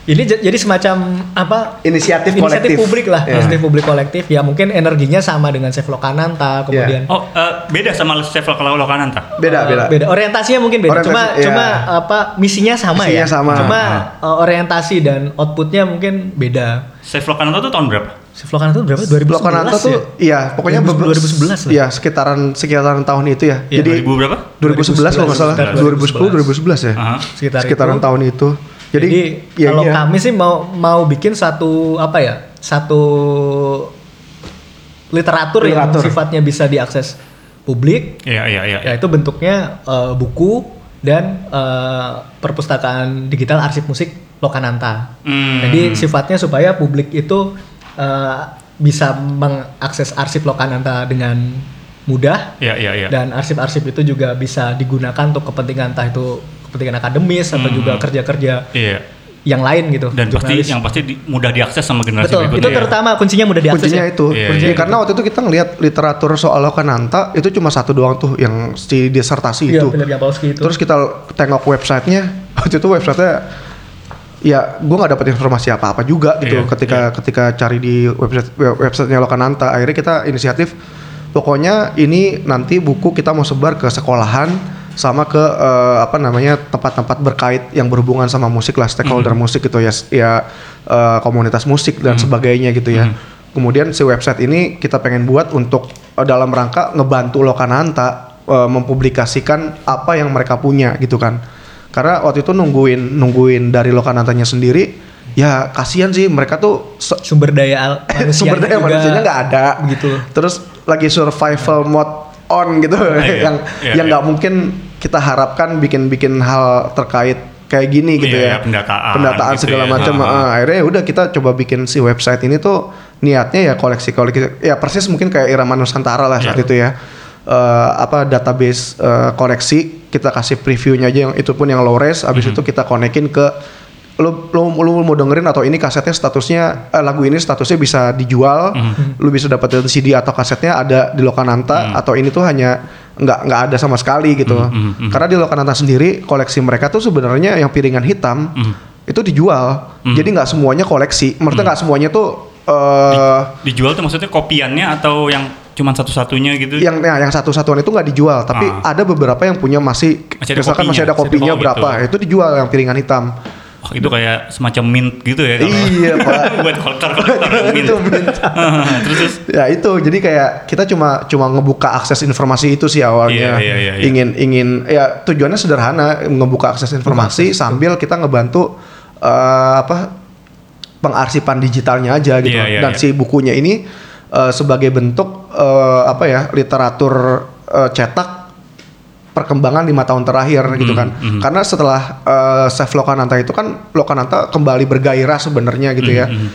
Ini jadi semacam apa? Inisiatif inisiatif kolektif. publik lah, Iya. inisiatif publik kolektif. Ya mungkin energinya sama dengan Save Lokananta, kemudian Oh, eh, beda sama Chef Lokananta. Beda, Eh, beda. beda. Orientasinya mungkin beda. Orientasi, cuma iya. cuma apa misinya sama Misinya ya. sama. Cuma eh, orientasi dan outputnya mungkin beda. Chef Lokananta tuh tahun berapa? Save Lokananta itu berapa? 2011 Lokananta ya? tuh iya pokoknya 2011 beber- 2011 lah. Iya, sekitaran sekitaran tahun itu ya. Iya, Jadi 2000 berapa? 2011 kalau nggak salah. 2011. 2010 2011 ya. Aha. Sekitar Sekitaran itu. tahun itu. Jadi, Jadi, ya kalau iya. kami sih mau mau bikin satu apa ya? Satu literatur, Literatur. yang sifatnya bisa diakses publik. Iya, iya, iya. Ya itu bentuknya eh, buku dan eh, perpustakaan digital arsip musik Lokananta. Hmm. Jadi sifatnya supaya publik itu eh, bisa mengakses arsip Lokananta dengan mudah Iya, iya, iya. dan arsip-arsip itu juga bisa digunakan untuk kepentingan entah itu kepentingan akademis atau Hmm. juga kerja-kerja Iya. yang lain gitu. Dan pasti jurnalis. yang pasti di- mudah diakses sama generasi betul berikutnya. itu ya. terutama kuncinya mudah diakses kuncinya ya. itu. Iya, Kuncinya iya. karena waktu itu kita ngelihat literatur soal Lokananta itu cuma satu doang tuh yang si disertasi Iya, itu. Itu. Terus kita tengok websitenya, waktu itu websitenya ya gue nggak dapat informasi apa-apa juga gitu Iya, ketika ketika cari di website web- websitenya Lokananta akhirnya kita inisiatif pokoknya ini nanti buku kita mau sebar ke sekolahan sama ke eh, apa namanya tempat-tempat berkait yang berhubungan sama musik lah stakeholder musik gitu ya ya eh, komunitas musik dan sebagainya gitu ya kemudian si website ini kita pengen buat untuk eh, dalam rangka ngebantu Lokananta eh, mempublikasikan apa yang mereka punya gitu kan karena waktu itu nungguin nungguin dari Lokanantanya sendiri ya kasihan sih mereka tuh sumber daya manusianya sumber daya manusianya nggak ada begitu. terus lagi survival mode on gitu iya. yang Iya, yang iya. nggak mungkin kita harapkan bikin-bikin hal terkait kayak gini gitu Iya, ya. iya, pendataan pendataan gitu segala ya. macam. Ah, akhirnya udah kita coba bikin si website ini tuh niatnya ya koleksi-koleksi. Ya persis mungkin kayak Irama Nusantara lah saat Iya. itu ya. Eh, apa database eh, koleksi kita kasih previewnya aja yang itu pun yang low res habis itu kita konekin ke lu, lu, lu mau dengerin atau ini kasetnya statusnya eh, lagu ini statusnya bisa dijual lu bisa dapetin CD atau kasetnya ada di Lokananta atau ini tuh hanya nggak nggak ada sama sekali gitu. Karena di Lokananta sendiri koleksi mereka tuh sebenarnya yang piringan hitam itu dijual. Jadi nggak semuanya koleksi. Maksudnya nggak semuanya tuh eh Dijual tuh maksudnya kopiannya atau yang cuman satu-satunya gitu? yang nah, yang satu-satuan itu nggak dijual. Tapi Ah. ada beberapa yang punya masih, Masih ada misalkan kopinya, masih ada masih ada kopinya kopi berapa gitu. itu dijual yang piringan hitam itu kayak semacam mint gitu ya kalau iya pak buat kolektor kolektor mint. itu mint. terus terus ya itu jadi kayak kita cuma cuma ngebuka akses informasi itu sih awalnya Iya, iya, iya, iya. ingin ingin ya tujuannya sederhana ngebuka akses informasi sambil kita ngebantu eh, apa pengarsipan digitalnya aja gitu Iya, iya, dan iya. si bukunya ini eh, sebagai bentuk eh, apa ya literatur eh, cetak perkembangan lima tahun terakhir gitu kan. Mhm. karena setelah eh, Chef Lokananta itu kan Lokananta kembali bergairah sebenarnya gitu ya. Mhm,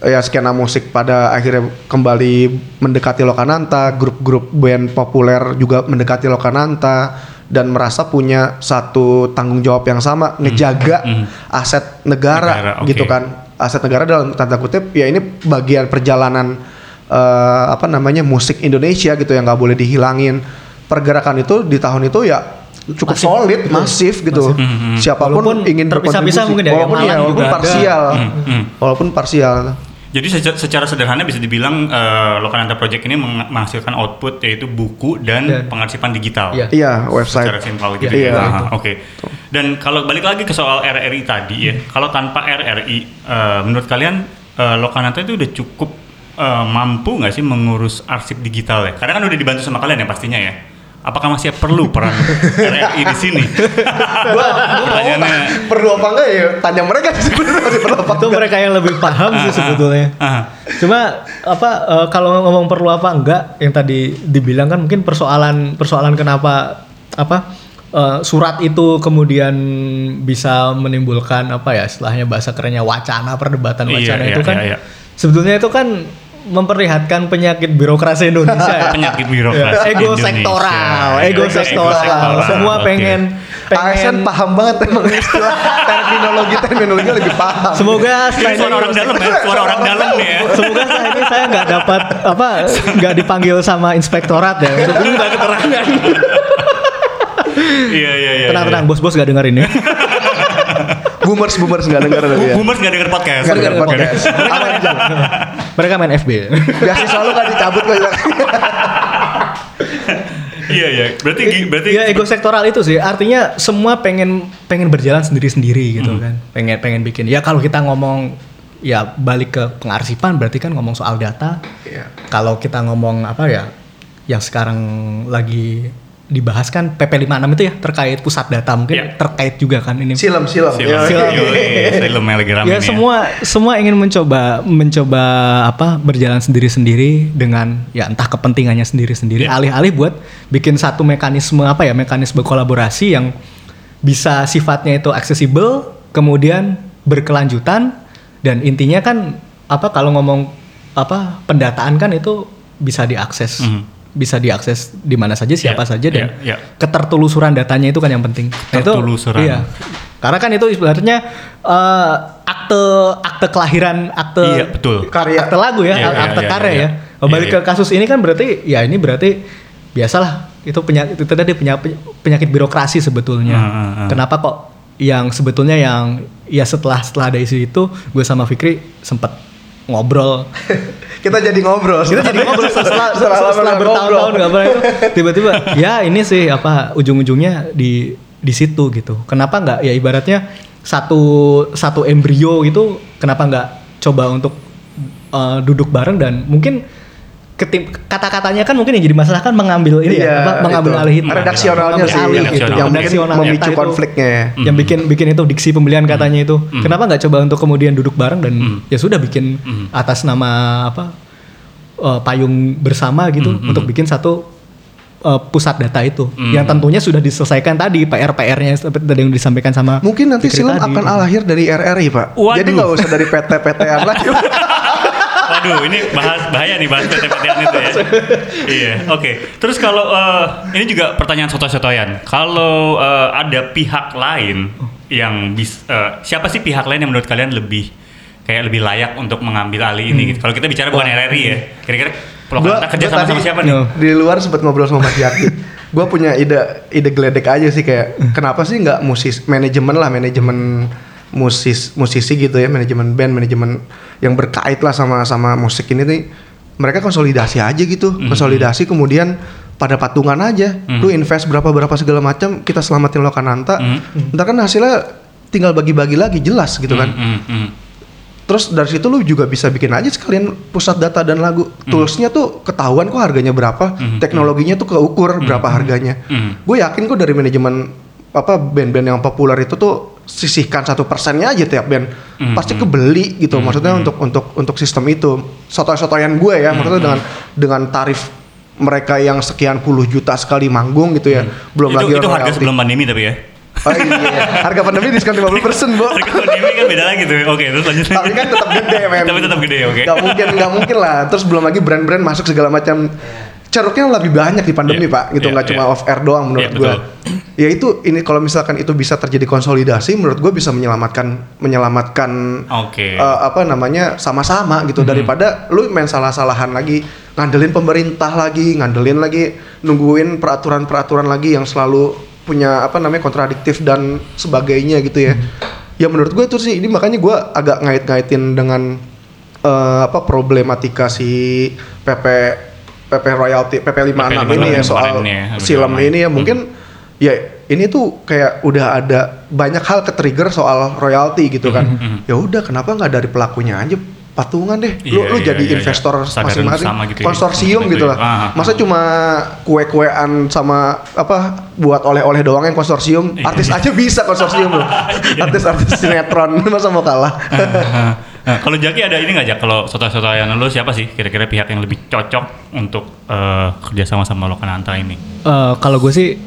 ya skena musik pada akhirnya kembali mendekati Lokananta grup-grup band populer juga mendekati Lokananta dan merasa punya satu tanggung jawab yang sama ngejaga mhm. aset negara, Negara, oke. gitu kan. Aset negara dalam tanda kutip ya ini bagian perjalanan eh, apa namanya musik Indonesia gitu yang nggak boleh dihilangin pergerakan itu di tahun itu ya cukup Masif, solid betul. masif gitu Mhm. siapa pun Walaupun ingin terpisah-pisah berkontribusi. mungkin ya, walaupun ya walaupun juga ada. parsial Mhm. walaupun parsial Jadi seca- secara sederhana bisa dibilang eh, Lokananta Project ini meng- menghasilkan output yaitu buku dan, Dan- pengarsipan digital. Iya. iya website Secara simpel gitu Iya, ya. iya. Ah, Oke. Dan kalau balik lagi ke soal RRI tadi ya, kalau tanpa RRI, eh, menurut kalian eh, Lokananta itu udah cukup eh, mampu nggak sih mengurus arsip digital ya? Karena kan udah dibantu sama kalian ya pastinya ya. Apakah masih perlu peran RRI di sini? Pertanyaannya. perlu apa enggak ya tanya mereka sih sebenarnya masih perlu apa itu mereka yang lebih paham sih sebetulnya. Ah, Cuma apa eh, kalau ngomong perlu apa enggak yang tadi dibilang kan mungkin persoalan persoalan kenapa apa eh, surat itu kemudian bisa menimbulkan apa ya istilahnya bahasa kerennya wacana perdebatan Iya, wacana iya, itu kan iya, iya. sebetulnya itu kan memperlihatkan penyakit birokrasi Indonesia ya. penyakit birokrasi Ya, ego Indonesia. sektoral, Iya, ego ego sektoral. sektoral. Semua Oke. pengen ASN pengen paham banget emang istilah terminologi terminologi lebih paham Semoga Ini setelah suara orang dalam ya, suara orang dalam nih ya. Semoga saat ini saya nggak dapat apa nggak dipanggil sama inspektorat ya untuk minta keterangan. Iya iya iya. tenang iya. tenang bos-bos gak dengerin ya. boomers boomers nggak dengar tapi ya Boomers gak denger podcast. nggak dengar podcast aman aja Mereka main FB. beasiswa lu kan dicabut kok ya. Iya iya. Berarti berarti ya ego sektoral itu sih artinya semua pengen pengen berjalan sendiri-sendiri gitu kan. Pengen pengen bikin. Ya kalau kita ngomong ya balik ke pengarsipan berarti kan ngomong soal data. Iya. Kalau kita ngomong apa ya yang sekarang lagi dibahas kan PP 56 itu ya terkait pusat data mungkin Iya. terkait juga kan ini. silam silam Ya, Silam. Lagi rame ya nih semua semua ingin mencoba mencoba apa berjalan sendiri-sendiri dengan ya entah kepentingannya sendiri-sendiri Ya. alih-alih buat bikin satu mekanisme apa ya mekanisme kolaborasi yang bisa sifatnya itu aksesibel kemudian berkelanjutan dan intinya kan apa kalau ngomong apa pendataan kan itu bisa diakses Mhm. Bisa diakses di mana saja siapa Ya, saja dan ya, ya. ketertelusuran datanya itu kan yang penting Nah, itu- iya karena kan itu sebenarnya eh, akte akte kelahiran akte Iya, betul. Karya. akte lagu ya Iya, iya, akte iya, karya iya. ya Iya, balik iya. ke kasus ini kan berarti ya ini berarti biasalah itu penyakit itu tadi penyakit, penyakit birokrasi sebetulnya Hmm, hmm, hmm. kenapa kok yang sebetulnya yang ya setelah setelah ada isu itu gue sama Fikri sempat ngobrol. Kita jadi ngobrol. Kita jadi ngobrol. Setelah, setelah, setelah bertahun-tahun nggak pernah. Itu tiba-tiba ya ini sih apa ujung-ujungnya di di situ gitu. Kenapa nggak ya ibaratnya satu satu embrio gitu kenapa nggak coba untuk eh, duduk bareng dan mungkin ketim kata-katanya kan mungkin yang jadi masalah kan mengambil ini Iya, ya apa mengambil itu. alih itu redaksionalnya sih alih yang, gitu. yang mungkin memicu entah itu- konfliknya ya. yang bikin bikin itu diksi pembelian katanya itu kenapa nggak coba untuk kemudian duduk bareng dan ya sudah bikin atas nama apa eh, payung bersama gitu untuk bikin satu eh, pusat data itu yang tentunya sudah diselesaikan tadi PR-PR-nya seperti tadi yang disampaikan sama Mungkin nanti Fikri silam tadi. akan lahir dari RRI pak. Waduh. Jadi nggak usah dari PT-PT-an lagi. Waduh, ini bahas bahaya nih bahas PT-PTan itu ya. iya, oke. Terus kalau eh, ini juga pertanyaan soto-sotoyan. Kalau eh, ada pihak lain yang bis, eh, siapa sih pihak lain yang menurut kalian lebih kayak lebih layak untuk mengambil alih ini? gitu? Kalau kita bicara bukan RRI ya, kira-kira Kanta kerja gua sama sama siapa nih? Di luar sempat ngobrol sama Mas Yaki. gue punya ide ide geledek aja sih kayak kenapa sih nggak musis manajemen lah manajemen musis musisi gitu ya manajemen band manajemen yang berkait lah sama sama musik ini nih mereka konsolidasi aja gitu konsolidasi kemudian pada patungan aja lu invest berapa berapa segala macam kita selamatin Lokananta ntar kan hasilnya tinggal bagi-bagi lagi jelas gitu kan Hmm, hmm. Terus dari situ lu juga bisa bikin aja sekalian pusat data dan lagu. Hmm. Toolsnya tuh ketahuan kok harganya berapa, teknologinya tuh keukur berapa harganya. Hmm. Gue yakin kok dari manajemen apa band-band yang populer itu tuh sisihkan satu persennya aja tiap band Hmm. pasti kebeli gitu maksudnya untuk untuk untuk sistem itu sotoy-sotoyan gue ya maksudnya Hmm. dengan dengan tarif mereka yang sekian puluh juta sekali manggung gitu ya belum Hmm. itu lagi itu harga sebelum pandemi tapi ya. oh iya harga pandemi diskon 50% bu Harga pandemi kan beda lagi tuh. Oke, terus lanjut. tapi kan tetap gede men Tapi tetap gede, oke. Gak mungkin nggak mungkin lah terus belum lagi brand-brand masuk segala macam ceruknya lebih banyak di pandemi Iya, pak gitu. Iya, nggak cuma iya. off air doang menurut Iya, gua. betul. ya itu ini kalau misalkan itu bisa terjadi konsolidasi menurut gue bisa menyelamatkan menyelamatkan Oke. eh, apa namanya sama-sama gitu. Daripada lu main salah-salahan lagi ngandelin pemerintah lagi ngandelin lagi nungguin peraturan-peraturan lagi yang selalu punya apa namanya kontradiktif dan sebagainya gitu ya. Ya menurut gue itu sih ini makanya gue agak ngait-ngaitin dengan eh, apa problematika si PP PP royalty PP 56 PP56 ini ya soal ya, film ini ya mungkin ya ini tuh kayak udah ada banyak hal ke trigger soal royalti gitu kan. Ya udah kenapa nggak dari pelakunya aja? Patungan deh. Lu Iya, lu iya, jadi iya, investor iya. Kesadaran masing-masing gitu ya. konsorsium Gitu lah Ah, ah, masa ah. cuma kue-kuean sama apa buat oleh-oleh doang yang konsorsium? Iya. artis aja bisa konsorsium loh. Artis-artis sinetron. Masa mau kalah Nah, kalau Jaki ada ini nggak Jak? Kalau soto-sotoyan lu siapa sih kira-kira pihak yang lebih cocok untuk eh, kerjasama sama Lokananta ini? Eh, kalau gue sih,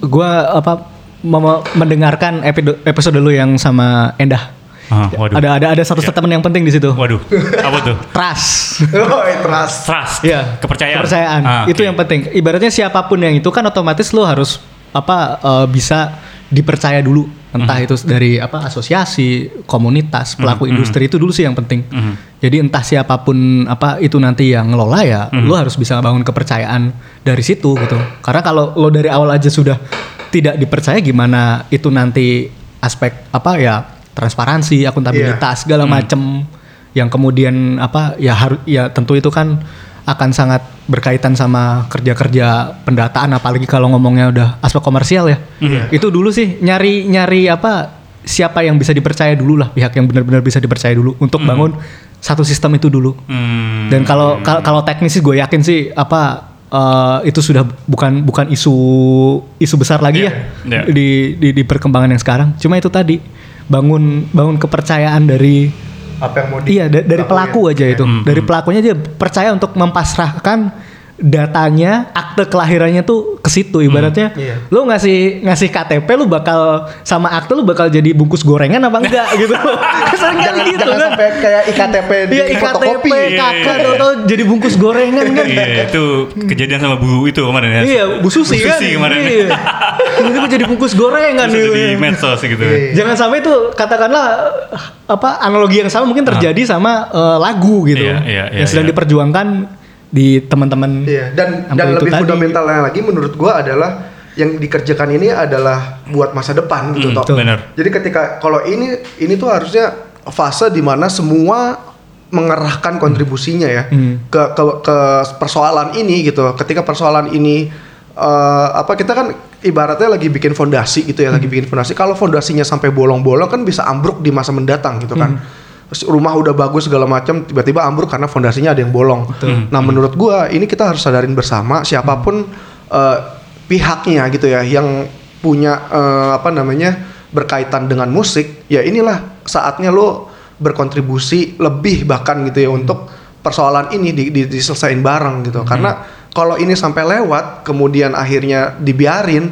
gue apa mem- mendengarkan episode lu yang sama Endah. Ah, waduh. Ada ada ada satu Ya. statement yang penting di situ. Waduh, apa tuh? Trust. oh trust Trust. Iya. Kepercayaan. Kepercayaan. Ah, Itu yang penting. Ibaratnya siapa pun yang itu kan otomatis lo harus apa eh, bisa dipercaya dulu. Entah Mhm. itu dari apa asosiasi, komunitas, pelaku industri itu dulu sih yang penting. Mhm. Jadi entah siapa pun apa itu nanti yang ngelola ya, Mhm. lo harus bisa bangun kepercayaan dari situ gitu. Karena kalau lo dari awal aja sudah tidak dipercaya gimana itu nanti aspek apa ya transparansi, akuntabilitas segala macem yang kemudian apa ya harus ya tentu itu kan akan sangat berkaitan sama kerja-kerja pendataan apalagi kalau ngomongnya udah aspek komersial ya. Itu dulu sih nyari nyari apa siapa yang bisa dipercaya dulu lah pihak yang benar-benar bisa dipercaya dulu untuk bangun satu sistem itu dulu. Hmm. Dan kalau kal- kalau teknis sih gue yakin sih apa eh, itu sudah bukan bukan isu isu besar lagi iya. ya di, di di perkembangan yang sekarang. Cuma itu tadi bangun bangun kepercayaan dari apa yang mau di iya da- dari pelaku aja itu. Dari pelakunya dia percaya untuk mempasrahkan datanya, akte kelahirannya tuh ke situ ibaratnya. Iya. Lu ngasih ngasih KTP lu bakal sama akte lu bakal jadi bungkus gorengan apa enggak gitu. Sering kan gitu jangan kan. sampai kayak iktp di fotokopi IKTP kakak atau jadi bungkus gorengan kan. Iya, itu kejadian sama Bu itu kemarin ya. Iya, Bu Susi Bu kan. Susi kemarin. Iya. Tiba-tiba jadi bungkus gorengan Terus gitu. di medsos gitu. Jangan sampai itu katakanlah apa analogi yang sama mungkin terjadi sama eh, lagu gitu. Iya, iya, iya, yang sedang iya. diperjuangkan di teman-teman. Iya, dan dan lebih tadi. fundamentalnya lagi menurut gua adalah yang dikerjakan ini adalah buat masa depan gitu Hmm, toh. bener. Jadi ketika kalau ini ini tuh harusnya fase di mana semua mengerahkan kontribusinya ya Hmm. ke, ke ke persoalan ini gitu. Ketika persoalan ini eh, apa kita kan ibaratnya lagi bikin fondasi gitu ya, lagi bikin fondasi. Kalau fondasinya sampai bolong-bolong kan bisa ambruk di masa mendatang gitu kan. Terus rumah udah bagus segala macam tiba-tiba ambruk karena fondasinya ada yang bolong. Nah, menurut gua ini kita harus sadarin bersama siapa pun eh, pihaknya gitu ya yang punya eh, apa namanya berkaitan dengan musik, ya inilah saatnya lo berkontribusi lebih bahkan gitu ya untuk persoalan ini di, di- diselesain bareng gitu. Karena kalau ini sampai lewat kemudian akhirnya dibiarin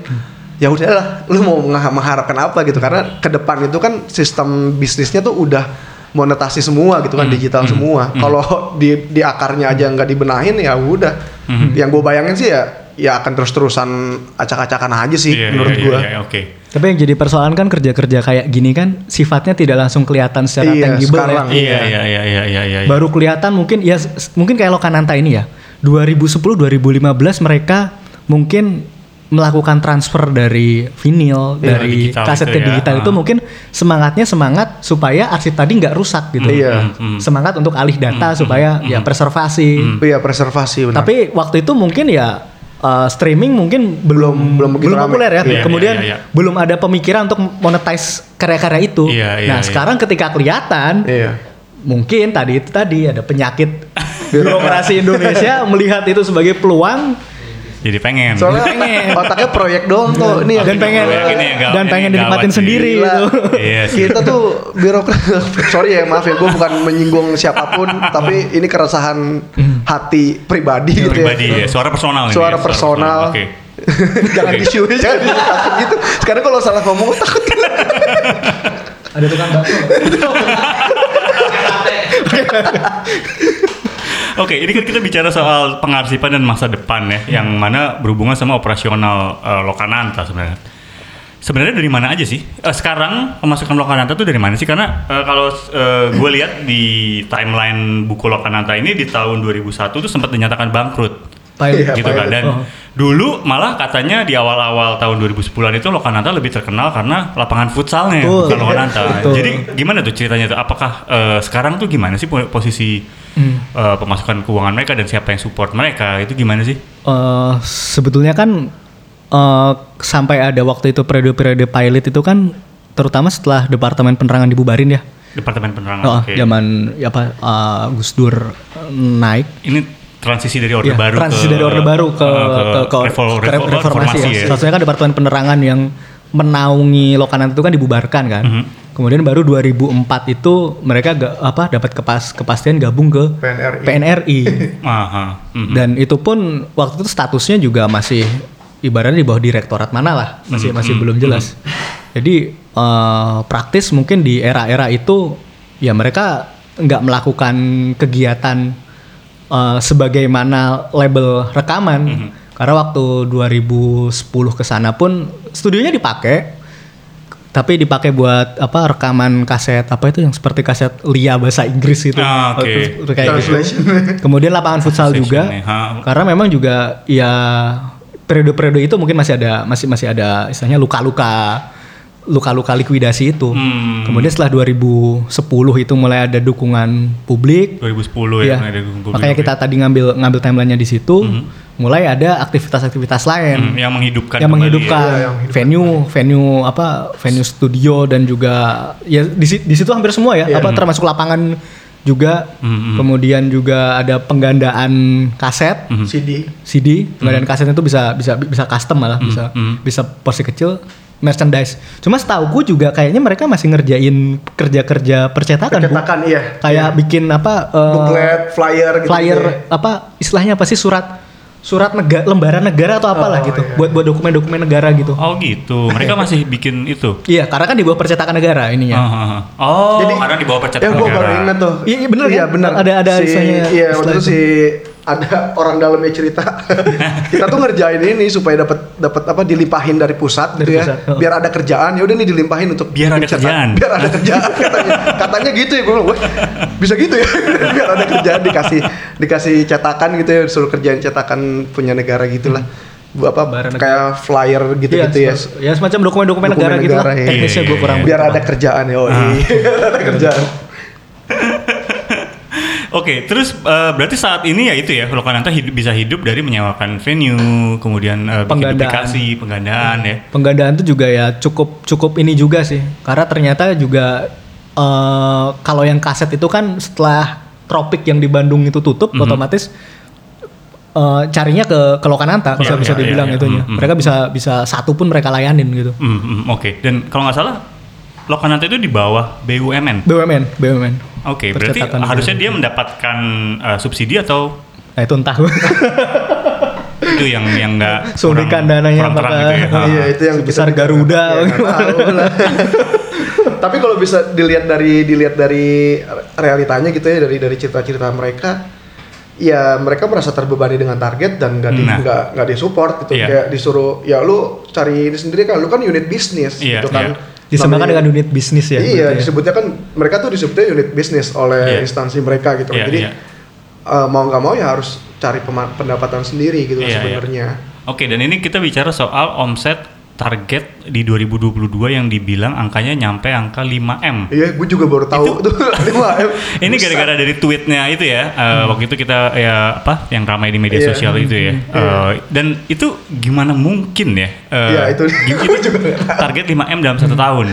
ya udahlah lu mau mengha- mengharapkan apa gitu. Karena ke depan itu kan sistem bisnisnya tuh udah monetasi semua gitu kan digital semua. Kalau di di akarnya aja nggak dibenahin ya udah. Yang gue bayangin sih ya ya akan terus-terusan acak-acakan aja sih Iya, menurut iya, gue. iya, iya, Oke. Tapi yang jadi persoalan kan kerja-kerja kayak gini kan sifatnya tidak langsung kelihatan secara Iya, tangible sekarang. ya. Iya iya iya iya iya iya. Baru kelihatan mungkin ya mungkin kayak Lokananta ini ya. 2010 2015 mereka mungkin melakukan transfer dari vinyl Iya, dari digital kaset ke ya. digital itu Ah. mungkin semangatnya semangat supaya arsip tadi nggak rusak gitu. Iya. Semangat untuk alih data supaya ya preservasi. Iya preservasi benar. Tapi waktu itu mungkin ya uh, streaming mungkin belum belum begitu rame. populer ya. Iya, Kemudian iya, iya. belum ada pemikiran untuk monetize karya-karya itu. Iya, iya, nah, iya. sekarang ketika kelihatan Iya. mungkin tadi itu tadi ada penyakit birokrasi Indonesia melihat itu sebagai peluang Jadi pengen. Soalnya Pengen. otaknya proyek doang tuh. Nih dan pengen proyek ini gawat, dan pengen yang dinikmatin gawat sih. sendiri gitu. Iya sih. Kita tuh birokrat. Sorry ya maaf ya, gue bukan menyinggung siapa pun, tapi ini keresahan hati pribadi gitu Pribadi ya. ya. Suara personal ini. Suara ya, personal. Oke. jangan Oke. di show jangan di takut gitu. Sekarang kalau salah ngomong takut. Ada tukang bakso. Oke, ini kan kita bicara soal pengarsipan dan masa depan ya, yang mana berhubungan sama operasional eh, Lokananta sebenarnya. Sebenarnya dari mana aja sih? Eh, sekarang pemasukan Lokananta tuh dari mana sih? Karena eh, kalau gue lihat di timeline buku Lokananta ini di tahun 2001 tuh sempat dinyatakan bangkrut. Iya, gitu kan dan Oh. dulu malah katanya di awal-awal tahun 2010-an itu Lokananta lebih terkenal karena lapangan futsalnya Betul. bukan Lokananta. Betul. Jadi gimana tuh ceritanya tuh? Apakah eh, sekarang tuh gimana sih po- posisi Hmm. eh, pemasukan keuangan mereka dan siapa yang support mereka itu gimana sih? Eh, sebetulnya kan eh, sampai ada waktu itu periode-periode pilot itu kan terutama setelah departemen penerangan dibubarin ya. Departemen Penerangan. Oh, oke. zaman ya apa eh, Gus Dur naik Ini transisi dari Orde Iya, Baru transisi ke dari Orde Baru ke, eh, ke, ke, revol- ke revol- reformasi, ya. Salah satunya kan Departemen Penerangan yang menaungi Lokananta itu kan dibubarkan kan. Mhm. Kemudian baru 2004 itu mereka ga, apa dapat kepas, kepastian gabung ke PNRI. PNRI. Aha. mhm. Dan itu pun waktu itu statusnya juga masih ibaratnya di bawah direktorat mana lah, masih Mhm, masih belum jelas. Jadi eh, praktis mungkin di era-era itu ya mereka nggak melakukan kegiatan eh, sebagaimana label rekaman. Mhm. Karena waktu 2010 ke sana pun studionya dipakai tapi dipakai buat apa rekaman kaset apa itu yang seperti kaset Lia bahasa Inggris gitu. Ah, oke. Kayak gitu. Translation. Kemudian lapangan futsal juga. Ha. Karena memang juga ya periode-periode itu mungkin masih ada masih masih ada istilahnya luka-luka luka-luka likuidasi itu. Hmm. Kemudian setelah 2010 itu mulai ada dukungan publik. 2010 ya, mulai ada publik. Makanya kita tadi ngambil ngambil timelinenya di situ. Mulai ada aktivitas-aktivitas lain Hmm, yang menghidupkan yang kembali menghidupkan Iya, yang menghidupkan. venue venue apa venue studio dan juga ya di, di situ hampir semua ya Iya. apa termasuk lapangan juga Hmm, kemudian juga ada penggandaan kaset Hmm. CD. CD penggandaan kaset itu bisa bisa bisa custom malah bisa hmm. bisa porsi kecil merchandise cuma setahu juga kayaknya mereka masih ngerjain kerja-kerja percetakan Bu. Percetakan iya. kayak bikin apa eh, Booklet, flyer gitu. flyer apa istilahnya apa sih surat surat negara lembaran negara atau apalah Oh, gitu iya. buat buat dokumen-dokumen negara gitu Oh gitu. Mereka masih bikin itu. Iya, karena kan di bawah percetakan negara ininya. Ah, ah, ah. Oh, Jadi- karena di bawah Ya percetakan gue baru negara. ingat tuh. Iya, iya, bener Iya kan? benar. Ada- ada si, istilahnya- Iya waktu itu si ada orang dalamnya cerita. kita tuh ngerjain ini supaya dapat dapat apa dilimpahin dari pusat Dari gitu ya. pusat, oh. Biar ada kerjaan. Ya udah nih dilimpahin untuk Biar ada cetak. kerjaan. Biar ada kerjaan katanya. katanya gitu ya gue bilang, "Wah, bisa gitu ya. biar ada kerjaan dikasih dikasih cetakan gitu ya suruh kerjaan cetakan punya negara gitulah. Bu apa Lembaran kayak flyer gitu-gitu ya. se- ya semacam dokumen-dokumen negara Dokumen gitu lah. negara, iya. Teknisnya Iya, gue iya, kurang. iya. Biar ada kerjaan ya. Oh, Ah. iya. ada kerjaan. Oke, terus eh, berarti saat ini ya itu ya, Lokananta hidup, bisa hidup dari menyewakan venue, kemudian bikin Penggandaan. duplikasi, penggandaan ya. Penggandaan itu juga ya cukup cukup ini juga sih. Karena ternyata juga eh, kalau yang kaset itu kan setelah Tropik yang di Bandung itu tutup, Mhm. otomatis eh, carinya ke ke Lokananta bisa Iya, bisa iya, dibilang iya, iya. itunya. Mhm. Mereka bisa bisa satu pun mereka layanin gitu. Hmm, hmm, Oke, dan kalau nggak salah Lokananta itu di bawah BUMN. BUMN, BUMN. Oke, berarti Percetakan harusnya dia mendapatkan eh, subsidi atau Nah itu entah. itu yang yang nggak Suntikan dananya kurang terang gitu ya. Iya itu yang kita- Garuda. Ya. Tapi kalau bisa dilihat dari dilihat dari realitanya gitu ya dari dari cerita-cerita mereka ya mereka merasa terbebani dengan target dan nggak di Nah. nggak nggak disupport gitu Iya. kayak disuruh ya lu cari ini sendiri kan lu kan unit bisnis Iya, gitu kan iya. Disamakan Namanya- dengan unit bisnis ya. iya ya. disebutnya kan mereka tuh disebutnya unit bisnis oleh Iya. instansi mereka gitu Iya, jadi iya. eh, mau nggak mau ya harus cari pendapatan sendiri gitu Iya, iya. sebenarnya Oke, dan ini kita bicara soal omset target di 2022 yang dibilang angkanya nyampe angka 5M. iya gue juga baru tahu tuh lima M. Ini Buset. gara-gara dari tweetnya itu ya, eh, waktu itu kita ya apa yang ramai di media Iya. sosial itu ya. Eh, dan itu gimana mungkin ya? eh, Iya, itu- gua juga target 5M dalam satu tahun.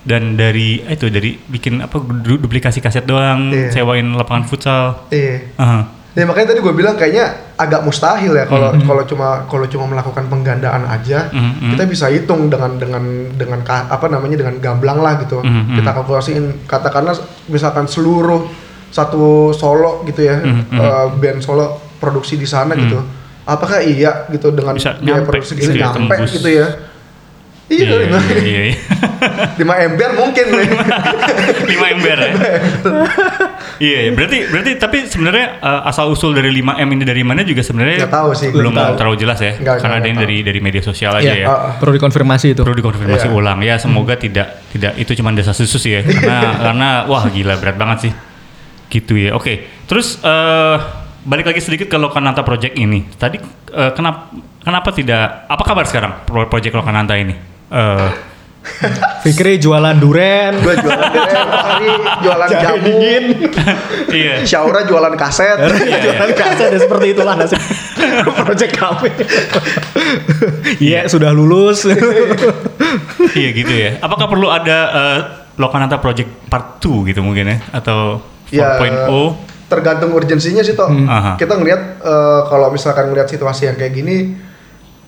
Dan dari itu dari bikin apa du- duplikasi kaset doang, Iya. sewain lapangan futsal. iya Aha. Ya makanya tadi gue bilang kayaknya agak mustahil ya kalau kalau cuma kalau cuma melakukan penggandaan aja Mhm. kita bisa hitung dengan dengan dengan apa namanya dengan gamblang lah gitu Mhm. kita kalkulasiin katakanlah misalkan seluruh satu solo gitu ya Mhm. eh, band solo produksi di sana gitu apakah iya gitu dengan Bisa biaya nyampe produksi gitu ya, nyampe tembus. gitu ya iya Iya, lima iya, iya. lima ember mungkin nih 5 ember ya. iya, iya. berarti berarti tapi sebenarnya uh, asal usul dari 5M ini dari mana juga sebenarnya tahu sih, belum tahu. terlalu jelas ya. Nggak, karena ada yang dari dari media sosial aja Iya, ya. Ah. Perlu dikonfirmasi itu. Perlu dikonfirmasi Iya. ulang ya. Semoga tidak tidak itu cuma desa susus ya. Karena karena wah gila berat banget sih. Gitu ya. Oke. Terus eh balik lagi sedikit ke Lokananta Project ini. Tadi eh, kenapa kenapa tidak apa kabar sekarang pro- project Lokananta ini? Eh Fikri jualan duren. gue jualan durian, hari jualan jamu iya. Syaura jualan kaset jualan kaset ya seperti itulah nasib project kami. Iya, sudah lulus. iya gitu ya. Apakah perlu ada eh, Lokananta Project Part 2 gitu mungkin ya atau 4.0? ya tergantung urgensinya sih toh Aha. kita ngelihat eh, kalau misalkan ngelihat situasi yang kayak gini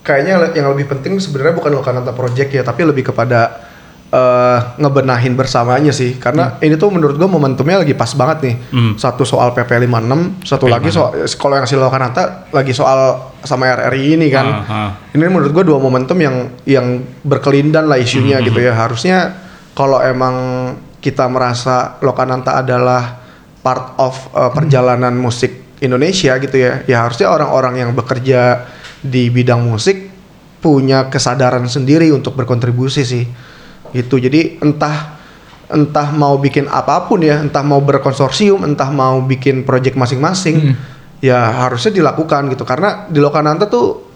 kayaknya yang lebih penting sebenarnya bukan Lokananta Project ya tapi lebih kepada eh, ngebenahin bersamanya sih. Karena ini tuh menurut gua momentumnya lagi pas banget nih. Hmm. satu soal PP 56 satu PP lagi soal kalau yang si Lokananta lagi soal sama RRI ini kan. Ah, ah. ini menurut gua dua momentum yang yang berkelindan lah isunya gitu ya. harusnya kalau emang kita merasa Lokananta adalah part of uh, perjalanan musik Indonesia gitu ya ya harusnya orang-orang yang bekerja di bidang musik punya kesadaran sendiri untuk berkontribusi sih gitu jadi entah entah mau bikin apa pun ya entah mau berkonsorsium entah mau bikin project masing-masing ya harusnya dilakukan gitu karena di Lokananta tuh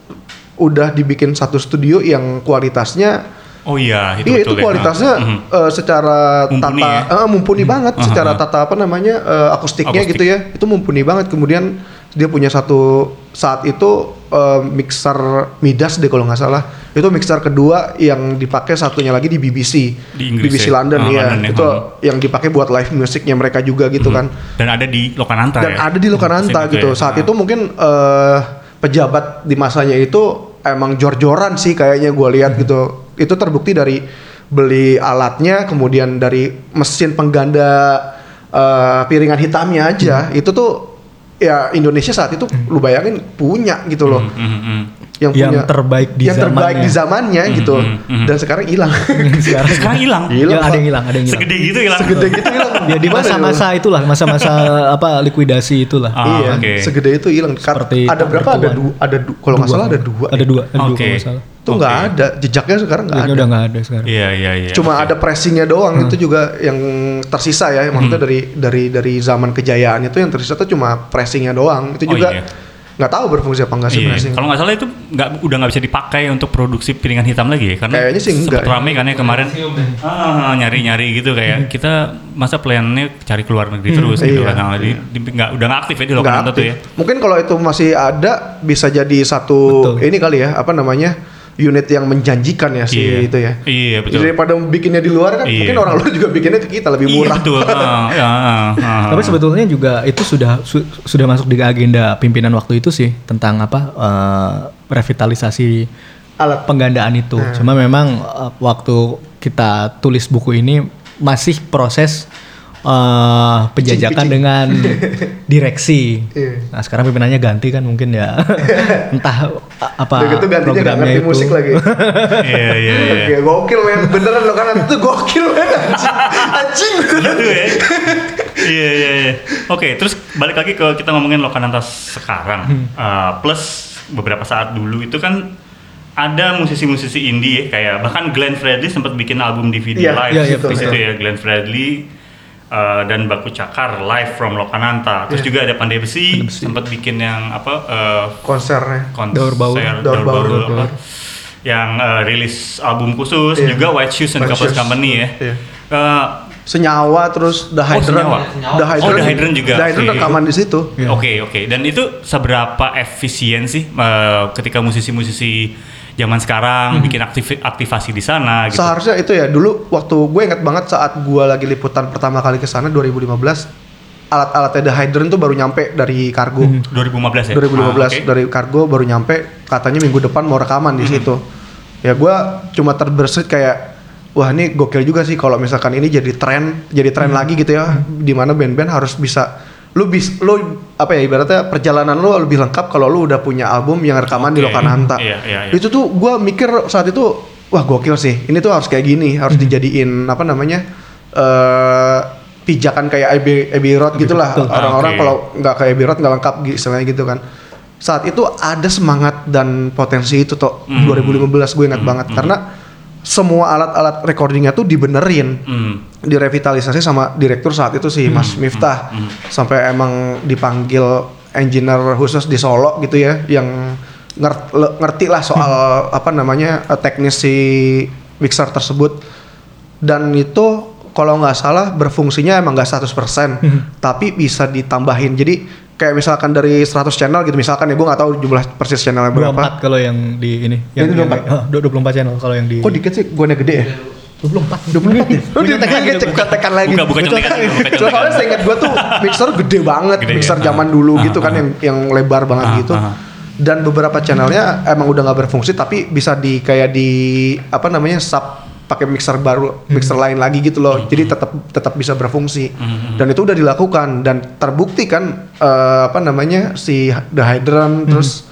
udah dibikin satu studio yang kualitasnya Oh iya, itu iya itu ya. kualitasnya mhm. eh, secara Mumpuni tata ya? eh, mumpuni banget Ah, secara ah. tata apa namanya eh, akustiknya Akustik. gitu ya itu mumpuni banget kemudian dia punya satu saat itu eh, mixer Midas deh kalau nggak salah itu mixer kedua yang dipakai satunya lagi di BBC Di Inggris BBC ya? London Ah, ya London itu yang dipakai buat live musiknya mereka juga gitu kan Dan ada di Lokananta dan ya. ada di Lokananta gitu. ya. Saat Ah. itu mungkin eh, pejabat di masanya itu emang jor-joran sih kayaknya gue lihat gitu. Itu terbukti dari beli alatnya, kemudian dari mesin pengganda eh, piringan hitamnya aja. Itu tuh ya Indonesia saat itu lu bayangin punya gitu loh. Mhm, mhm. Yang, Yang punya terbaik di yang terbaik zamannya. di zamannya gitu. Mhm, mhm. Dan sekarang hilang. Sekarang Sekarang hilang. Hilang, Ya, ada yang hilang, ada yang hilang. Segede gitu hilang. Segede gitu hilang. Ya di masa-masa itulah, masa-masa apa likuidasi itulah. Ah, iya, oke. segede itu hilang. Seperti ada berapa? Ada dua, ada du- kalau nggak Dua. salah ada dua. Ada dua, ada dua Oke. kalau nggak salah. Itu nggak Oke. ada, jejaknya sekarang nggak ada. udah nggak ada sekarang. Iya, iya, iya. Cuma ada pressingnya doang itu juga yang tersisa ya, maksudnya Hmm. dari dari dari zaman kejayaan itu yang tersisa tuh cuma pressingnya doang. Itu Oh, juga iya. Nggak tahu berfungsi apa nggak sih Iya. pressing. Kalau nggak salah itu nggak udah nggak bisa dipakai untuk produksi piringan hitam lagi ya karena Kayaknya sih enggak sempet ya. rame kan ya kemarin ah, nyari-nyari gitu kayak kita masa plannya cari keluar negeri terus gitu iya. kan Nah, di, di- nggak udah nggak aktif ya di tuh aktif. ya Mungkin kalau itu masih ada bisa jadi satu Betul. ini kali ya, apa namanya? Unit yang menjanjikan ya si Iya. itu ya. Iya, betul. Daripada bikinnya di luar kan, Iya. mungkin orang luar juga bikinnya ke kita lebih iya murah. betul Ah, ya, ah, ah. Tapi sebetulnya juga itu sudah su- sudah masuk di agenda pimpinan waktu itu sih tentang apa eh, revitalisasi Alat. penggandaan itu. Cuma memang eh, waktu kita tulis buku ini masih proses eh, penjajakan dengan direksi. Iya. Nah sekarang pimpinannya ganti kan mungkin ya entah apa gitu gantinya programnya ngerti itu. musik lagi. iya iya iya gokil men, beneran lo kan itu gokil men. anjing. gitu ya. Iya iya iya. Oke, terus balik lagi ke kita ngomongin Lokananta sekarang. Hmm. Uh, plus beberapa saat dulu itu kan ada musisi-musisi indie ya, kayak bahkan Glenn Fredly sempat bikin album DVD Iya, live iya, iya, di situ iya. ya Glenn Fredly uh, dan Baku Cakar live from Lokananta. Terus juga ada Pandai Besi, sempat bikin yang apa uh, konsernya konser Daur Baur. Daur Daur Baur, Baur, Daur yang uh, rilis album khusus Iya. juga White Shoes and Couples. Company ya. Iya. Uh, senyawa terus The Hydrant Senyawa. The Hydrant, Oh, The Hydrant juga, The Hydrant oke. rekaman di situ. Oke oke dan itu seberapa efisien sih uh, ketika musisi-musisi zaman sekarang Hmm. bikin aktif aktivasi di sana gitu. seharusnya itu ya dulu waktu gue inget banget saat gue lagi liputan pertama kali ke sana 2015 alat-alatnya The Hydrant tuh baru nyampe dari kargo Hmm. 2015 ya. 2015 Ah, oke. dari kargo baru nyampe katanya minggu depan mau rekaman di situ ya gue cuma terbersit kayak wah ini gokil juga sih kalau misalkan ini jadi tren jadi tren lagi gitu ya di mana band-band harus bisa lu bis lu apa ya ibaratnya perjalanan lu lebih lengkap kalau lu udah punya album yang rekaman di Oke. Lokananta Iya, iya, iya. itu tuh gue mikir saat itu wah gokil sih. Ini tuh harus kayak gini harus dijadiin apa namanya eh pijakan kayak Abbey, Abbey Road gitulah. orang-orang Oke. kalau nggak kayak Abbey Road nggak lengkap gitu istilahnya gitu kan. Saat itu ada semangat dan potensi itu tuh Hmm. 2015 gue ingat banget. karena semua alat-alat recordingnya tuh dibenerin. Hmm. direvitalisasi sama direktur saat itu sih Mas Miftah. Sampai emang dipanggil engineer khusus di Solo gitu ya yang nger- le- ngerti lah soal apa namanya eh, teknis si mixer tersebut. Dan itu kalau nggak salah berfungsinya emang nggak 100% tapi bisa ditambahin. Jadi kayak misalkan dari 100 channel gitu misalkan ya gue nggak tahu jumlah persis channelnya berapa 24 kalau yang di ini. Ini yang, 24? yang, oh, 24 channel kalau yang di kok dikit sih gue gede ya 24. 24 ya? Oh, Bukan tekan dia gitu, cek tekan lagi. Buka- buka contekan buka. Soalnya saya ingat gue tuh mixer gede banget, Gede, mixer ya. zaman dulu Ah, gitu kan ah. yang yang lebar banget gitu. Dan beberapa channelnya emang udah nggak berfungsi tapi bisa di kayak di apa namanya sub pakai mixer baru, mixer lain lagi gitu loh. Jadi tetap tetap bisa berfungsi. Dan itu udah dilakukan. Dan terbukti kan eh, apa namanya si The Hydrant terus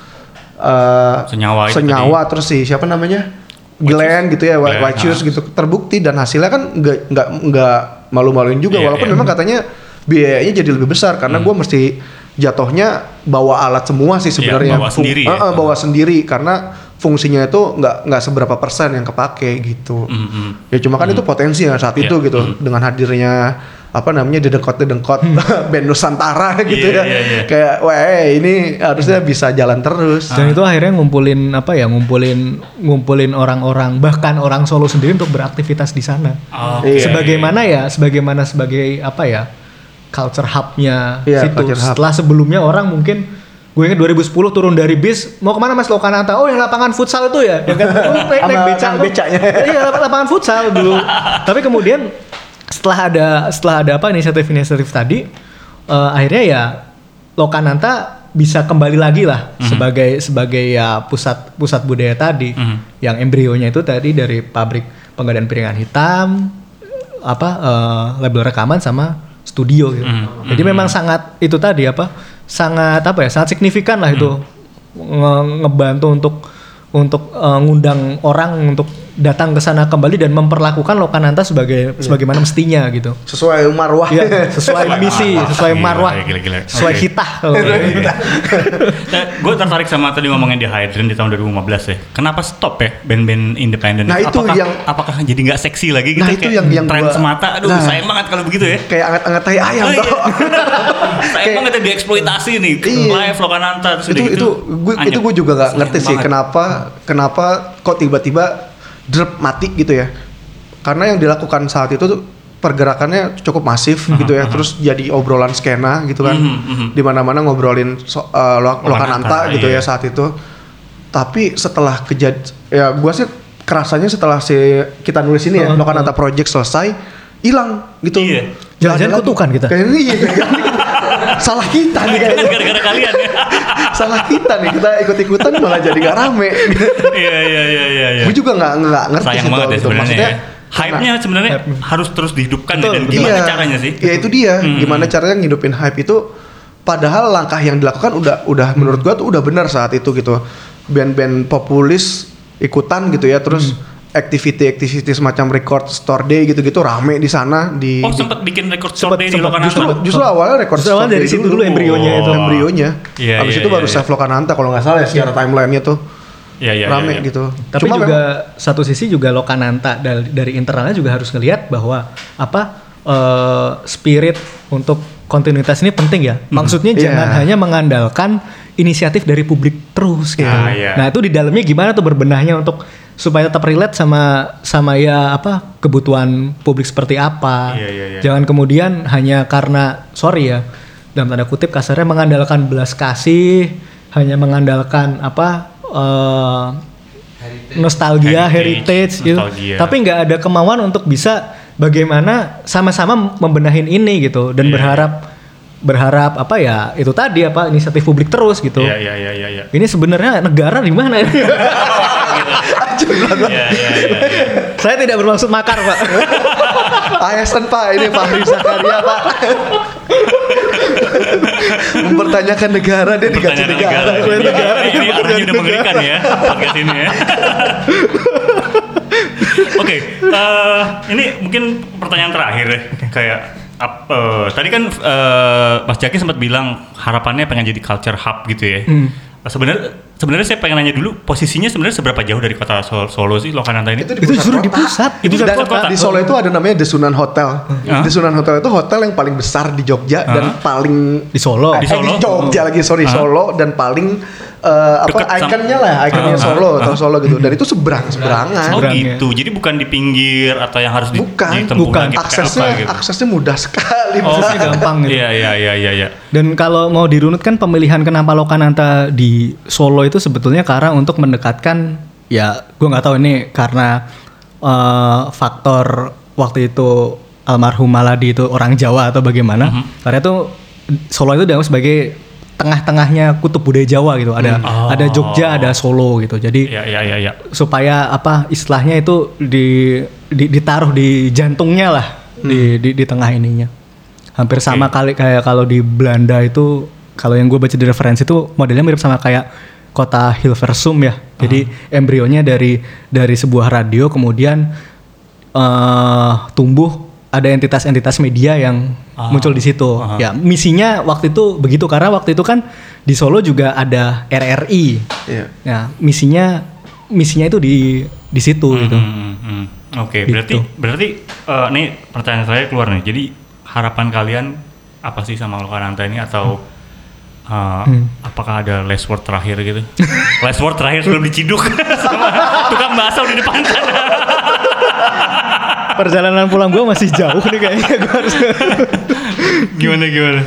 eh, Senyawa itu senyawa terus si siapa namanya? Glenn gitu ya Glenn, White Shoes ah. gitu. Terbukti dan hasilnya kan nggak nggak nggak malu-maluin juga. Iya, walaupun iya. memang katanya biayanya jadi lebih besar. Karena gua mesti jatuhnya bawa alat semua sih sebenarnya. Iya, bawa sendiri Eh, ya. bawa sendiri. Karena fungsinya itu nggak nggak seberapa persen yang kepake gitu Hmm, hmm. ya cuma kan itu potensi ya saat itu Iya, gitu dengan hadirnya apa namanya dedengkot dedengkot band Nusantara gitu Iya, ya iya, iya. kayak wah ini harusnya bisa jalan terus Dan itu akhirnya ngumpulin apa ya ngumpulin ngumpulin orang-orang bahkan orang Solo sendiri untuk beraktivitas di sana. Oke. Iya. Sebagaimana ya sebagaimana sebagai apa ya culture hub-nya Iya, situ. culture hub. Setelah sebelumnya orang mungkin gue ingat 2010 turun dari bis mau ke mana Mas Lokananta? Oh yang lapangan futsal itu ya, yang kan oh, naik, naik beca becanya. iya lap- lapangan futsal dulu. Tapi kemudian setelah ada setelah ada apa inisiatif-inisiatif tadi, eh, akhirnya ya Lokananta bisa kembali lagi lah sebagai sebagai ya pusat pusat budaya tadi Mhm. yang embrionya itu tadi dari pabrik penggadaian piringan hitam apa eh, label rekaman sama studio gitu. Mhm. Jadi memang sangat itu tadi apa sangat apa ya sangat signifikan lah itu. Nge- ngebantu untuk untuk eh, ngundang orang untuk datang ke sana kembali dan memperlakukan Lokananta sebagai sebagaimana mestinya gitu. sesuai marwah Ya, sesuai misi, sesuai Gila, marwah, gila, gila. sesuai Oke. hitah. gitu. gue Nah, tertarik sama tadi ngomongin di Hydrant di tahun 2015 ya. Kenapa stop ya band-band independen? Nah, itu apakah, yang- apakah jadi nggak seksi lagi gitu? Nah, itu Kayak yang- yang tren gua- semata. Aduh, Nah. sayang banget kalau begitu ya. kayak anget-anget tai ayam Oh, iya. sayang Kayak- banget ya dieksploitasi nih. Iya. Live Lokananta terus itu udah itu gitu. gue itu gue juga nggak ngerti sih kenapa kenapa kok tiba-tiba drop mati gitu ya karena yang dilakukan saat itu tuh pergerakannya cukup masif gitu ya terus jadi obrolan skena gitu kan Mhm, mhm. di mana-mana ngobrolin so, eh, lo- Lokananta, gitu iya. ya saat itu tapi setelah kejad ya gue sih kerasanya setelah si kita nulis ini ya Heeh, Lokananta Project selesai hilang gitu Iya. Lagi. kutukan kita. Kayaknya iya, salah kita nih kayaknya Gara-gara kalian ya. salah kita nih kita ikut-ikutan malah jadi gak rame Iya iya iya iya. iya. gue juga nggak nggak ngerti Sayang sih banget ya gitu. sebenarnya. maksudnya ya. Hype-nya sebenarnya Hype. harus terus dihidupkan Betul, dan gimana iya, caranya sih? ya itu dia Hmm. gimana caranya ngidupin hype itu padahal langkah yang dilakukan udah udah Hmm. menurut gua tuh udah benar saat itu gitu band-band populis ikutan gitu ya terus activity-activity semacam record store day gitu-gitu rame di sana di Oh di- sempat bikin record Sempet- store day di sempet. Lokananta. justru justru awalnya record Justru store dari day situ dulu embrionya itu. embrionya Iya, habis iya, itu baru iya, Chef Lokananta kalau nggak salah ya secara timelinenya tuh Iya iya. rame iya, iya. gitu Tapi Cuma juga memang- satu sisi juga Lokananta dari, dari internalnya juga harus ngelihat bahwa apa eh, spirit untuk kontinuitas ini penting ya. Maksudnya Iya. jangan hanya mengandalkan inisiatif dari publik terus gitu. Ah, iya. Nah, itu di dalamnya gimana tuh berbenahnya untuk supaya tetap relate sama sama ya apa kebutuhan publik seperti apa. Iya, iya, iya. Jangan kemudian hanya karena sorry ya dalam tanda kutip kasarnya mengandalkan belas kasih, hanya mengandalkan apa eh, nostalgia, Heritage, heritage, gitu. nostalgia. Tapi nggak ada kemauan untuk bisa bagaimana sama-sama membenahin ini gitu dan Iya, berharap berharap apa ya itu tadi apa inisiatif publik terus gitu. Iya iya iya iya. iya. Ini sebenarnya negara di mana? Iya iya iya. iya. Saya tidak bermaksud makar, Pak. ASN Pak, ini Fahri Zakaria Pak. Mempertanyakan negara dia digaji Pertanyaan negara. negara. Ini negara, Ini ini arahnya udah mengerikan ya podcast ini ya. Oke, eh, ini mungkin pertanyaan terakhir ya. Kayak ap- eh, tadi kan eh, Mas Jaki sempat bilang harapannya pengen jadi culture hub gitu ya. Sebenarnya sebenarnya saya pengen nanya dulu posisinya sebenarnya seberapa jauh dari kota Solo, Solo sih Lokananta ini? Itu di Itu pusat di kota. pusat. Itu Itu di pusat kota. di Solo itu ada namanya Desunan Hotel. Desunan Hotel itu hotel yang paling besar di Jogja dan paling Di Solo. Eh, Di Solo? di Jogja lagi sorry Hah? Solo dan paling eh, apa Deket sama- ikonnya lah ikonnya Ah, Solo ah, atau Solo gitu dan itu seberang seberangan. Oh gitu. Jadi bukan di pinggir atau yang harus di, Bukan, ditempuh bukan. lagi aksesnya apa gitu. aksesnya mudah sekali. Oh, Aksesnya gampang gitu. Iya iya iya iya iya. Dan kalau mau dirunut kan pemilihan kenapa Lokananta di Solo itu sebetulnya karena untuk mendekatkan ya gue nggak tahu ini karena eh, faktor waktu itu almarhum Maladi itu orang Jawa atau bagaimana. Karena itu Solo itu dianggap sebagai tengah-tengahnya kutub budaya Jawa gitu. Ada Oh. ada Jogja, ada Solo gitu. Jadi Iya iya iya iya. supaya apa istilahnya itu di, di- ditaruh di jantungnya lah di, di di tengah ininya hampir sama kali kayak kalau di Belanda itu kalau yang gue baca di referensi itu modelnya mirip sama kayak kota Hilversum ya jadi embrionya dari dari sebuah radio kemudian eh tumbuh ada entitas-entitas media yang Ah. muncul di situ Ah. ya misinya waktu itu begitu karena waktu itu kan di Solo juga ada RRI Iya. Ya, misinya misinya itu di di situ gitu. Hmm, hmm, hmm. Oke, Gitu. berarti berarti eh, nih pertanyaan saya keluar nih. Jadi harapan kalian apa sih sama Lokananta ini atau eh, apakah ada last word terakhir gitu? last word terakhir sebelum diciduk sama tukang bakso di depan sana. Perjalanan pulang gue masih jauh nih kayaknya gue harus. gimana gimana?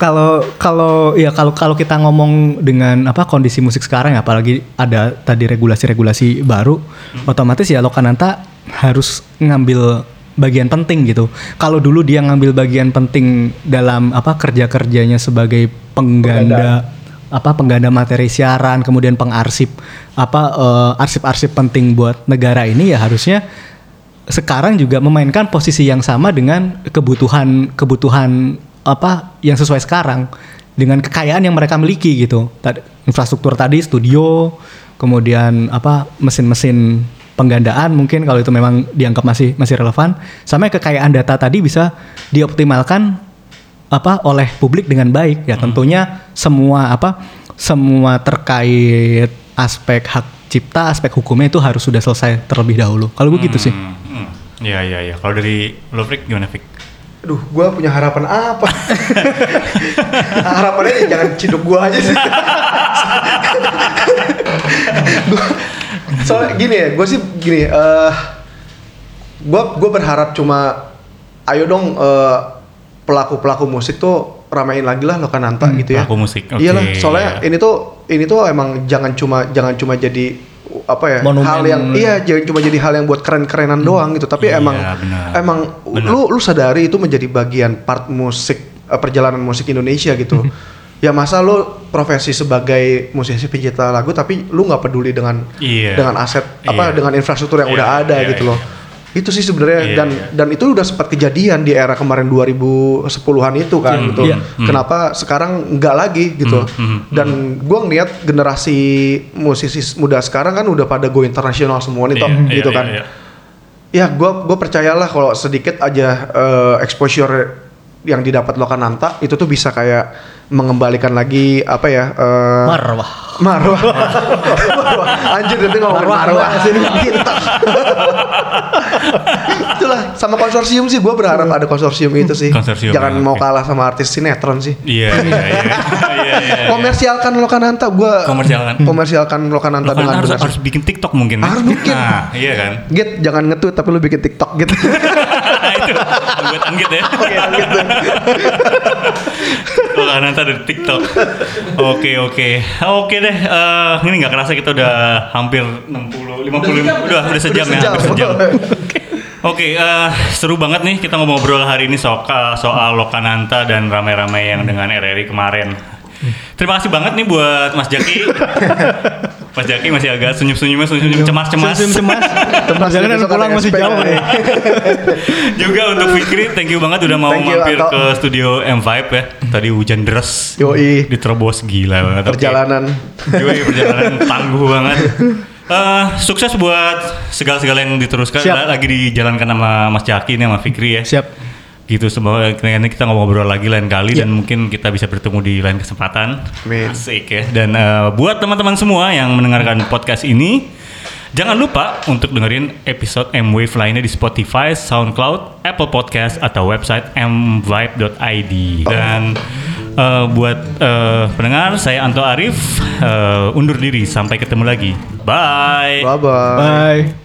Kalau kalau ya kalau kalau kita ngomong dengan apa kondisi musik sekarang ya apalagi ada tadi regulasi-regulasi baru otomatis ya Lokananta harus ngambil bagian penting gitu. Kalau dulu dia ngambil bagian penting dalam apa kerja-kerjanya sebagai pengganda apa pengganda materi siaran, kemudian pengarsip apa eh, arsip-arsip penting buat negara ini ya harusnya sekarang juga memainkan posisi yang sama dengan kebutuhan kebutuhan apa yang sesuai sekarang. Dengan kekayaan yang mereka miliki gitu. Infrastruktur tadi studio, kemudian apa mesin-mesin penggandaan mungkin kalau itu memang dianggap masih masih relevan, sama kekayaan data tadi bisa dioptimalkan apa oleh publik dengan baik. Ya tentunya semua apa semua terkait aspek hak cipta aspek hukumnya itu harus sudah selesai terlebih dahulu. Kalau gue gitu sih. Hmm, hmm. Iya iya iya. Kalau dari lo Frik gimana Frik? Aduh, gua punya harapan apa? Harapannya ya jangan ciduk gua aja sih. Gua- soalnya gini ya, gue sih gini, eh gua gue berharap cuma, ayo dong eh, pelaku-pelaku musik tuh ramein lagi lah Lokananta gitu ya. pelaku musik, oke, Iyalah, soalnya iya. ini tuh ini tuh emang jangan cuma jangan cuma jadi apa ya Monumen. hal yang iya jangan cuma jadi hal yang buat keren-kerenan doang gitu tapi Iya, emang benar. emang Benar. lu lu sadari itu menjadi bagian part musik eh, perjalanan musik Indonesia gitu ya masa lu profesi sebagai musisi pencipta lagu tapi lu nggak peduli dengan Iya. dengan aset apa Iya. dengan infrastruktur yang Iya, udah ada iya, gitu iya. loh Itu sih sebenarnya Iya, dan iya. dan itu udah sempat kejadian di era kemarin 2010-an itu kan Hmm, gitu. iya. Kenapa sekarang nggak lagi gitu. Hmm, Dan gua ngeliat generasi musisi muda sekarang kan udah pada go internasional semua nih Tom, Iya, gitu iya, kan. iya, iya. Ya, gua gue percayalah kalau sedikit aja eh, exposure yang didapat Lokananta itu tuh bisa kayak mengembalikan lagi apa ya? eh, Marwah. Marwah. Marwah. Anjir nanti ngomongin Marwah, marwah. Sini kita. Itulah sama konsorsium sih gue berharap ada konsorsium itu sih. Konsorsium, Jangan ya, mau oke. kalah sama artis sinetron sih. Iya, iya, iya. Iya, iya. Komersialkan Lokananta gue Komersialkan. komersialkan Lokananta Lo kan dengan harus, benar. harus bikin TikTok mungkin. ya? Harus bikin. Nah, iya kan? Git jangan nge-tweet tapi lu bikin TikTok gitu. nah itu buat anggit ya. Oke, gitu. Oh, nanti ada di TikTok. Oke, oke. Oke deh. eh, ini nggak kerasa kita udah hampir 60 50 udah udah sejam ya, hampir sejam. Oke, eh, seru banget nih kita ngobrol hari ini soal soal Lokananta dan rame-rame yang dengan RRI kemarin. Terima kasih banget nih buat Mas Jaki. Mas Jaki masih agak senyum-senyum, senyum cemas-cemas. Senyum cemas. Perjalanan pulang masih jauh. Juga untuk Fikri, thank you banget udah mau Thank you, mampir Anto. ke studio M5 ya. Tadi hujan deras. Yoi. Diterobos gila banget. Perjalanan. Yoi, perjalanan tangguh banget. Eh, sukses buat segala-segala yang diteruskan Siap. lagi dijalankan sama Mas Jaki nih sama Fikri ya. Siap. Gitu semoga nanti kita ngobrol lagi lain kali dan mungkin kita bisa bertemu di lain kesempatan. Amin. Asik ya. Dan eh, buat teman-teman semua yang mendengarkan podcast ini, jangan lupa untuk dengerin episode M-Wave lainnya di Spotify, SoundCloud, Apple Podcast atau website mvibe.id. Dan eh, buat eh, pendengar, saya Anto Arif eh, undur diri sampai ketemu lagi. Bye. Bye bye. Bye.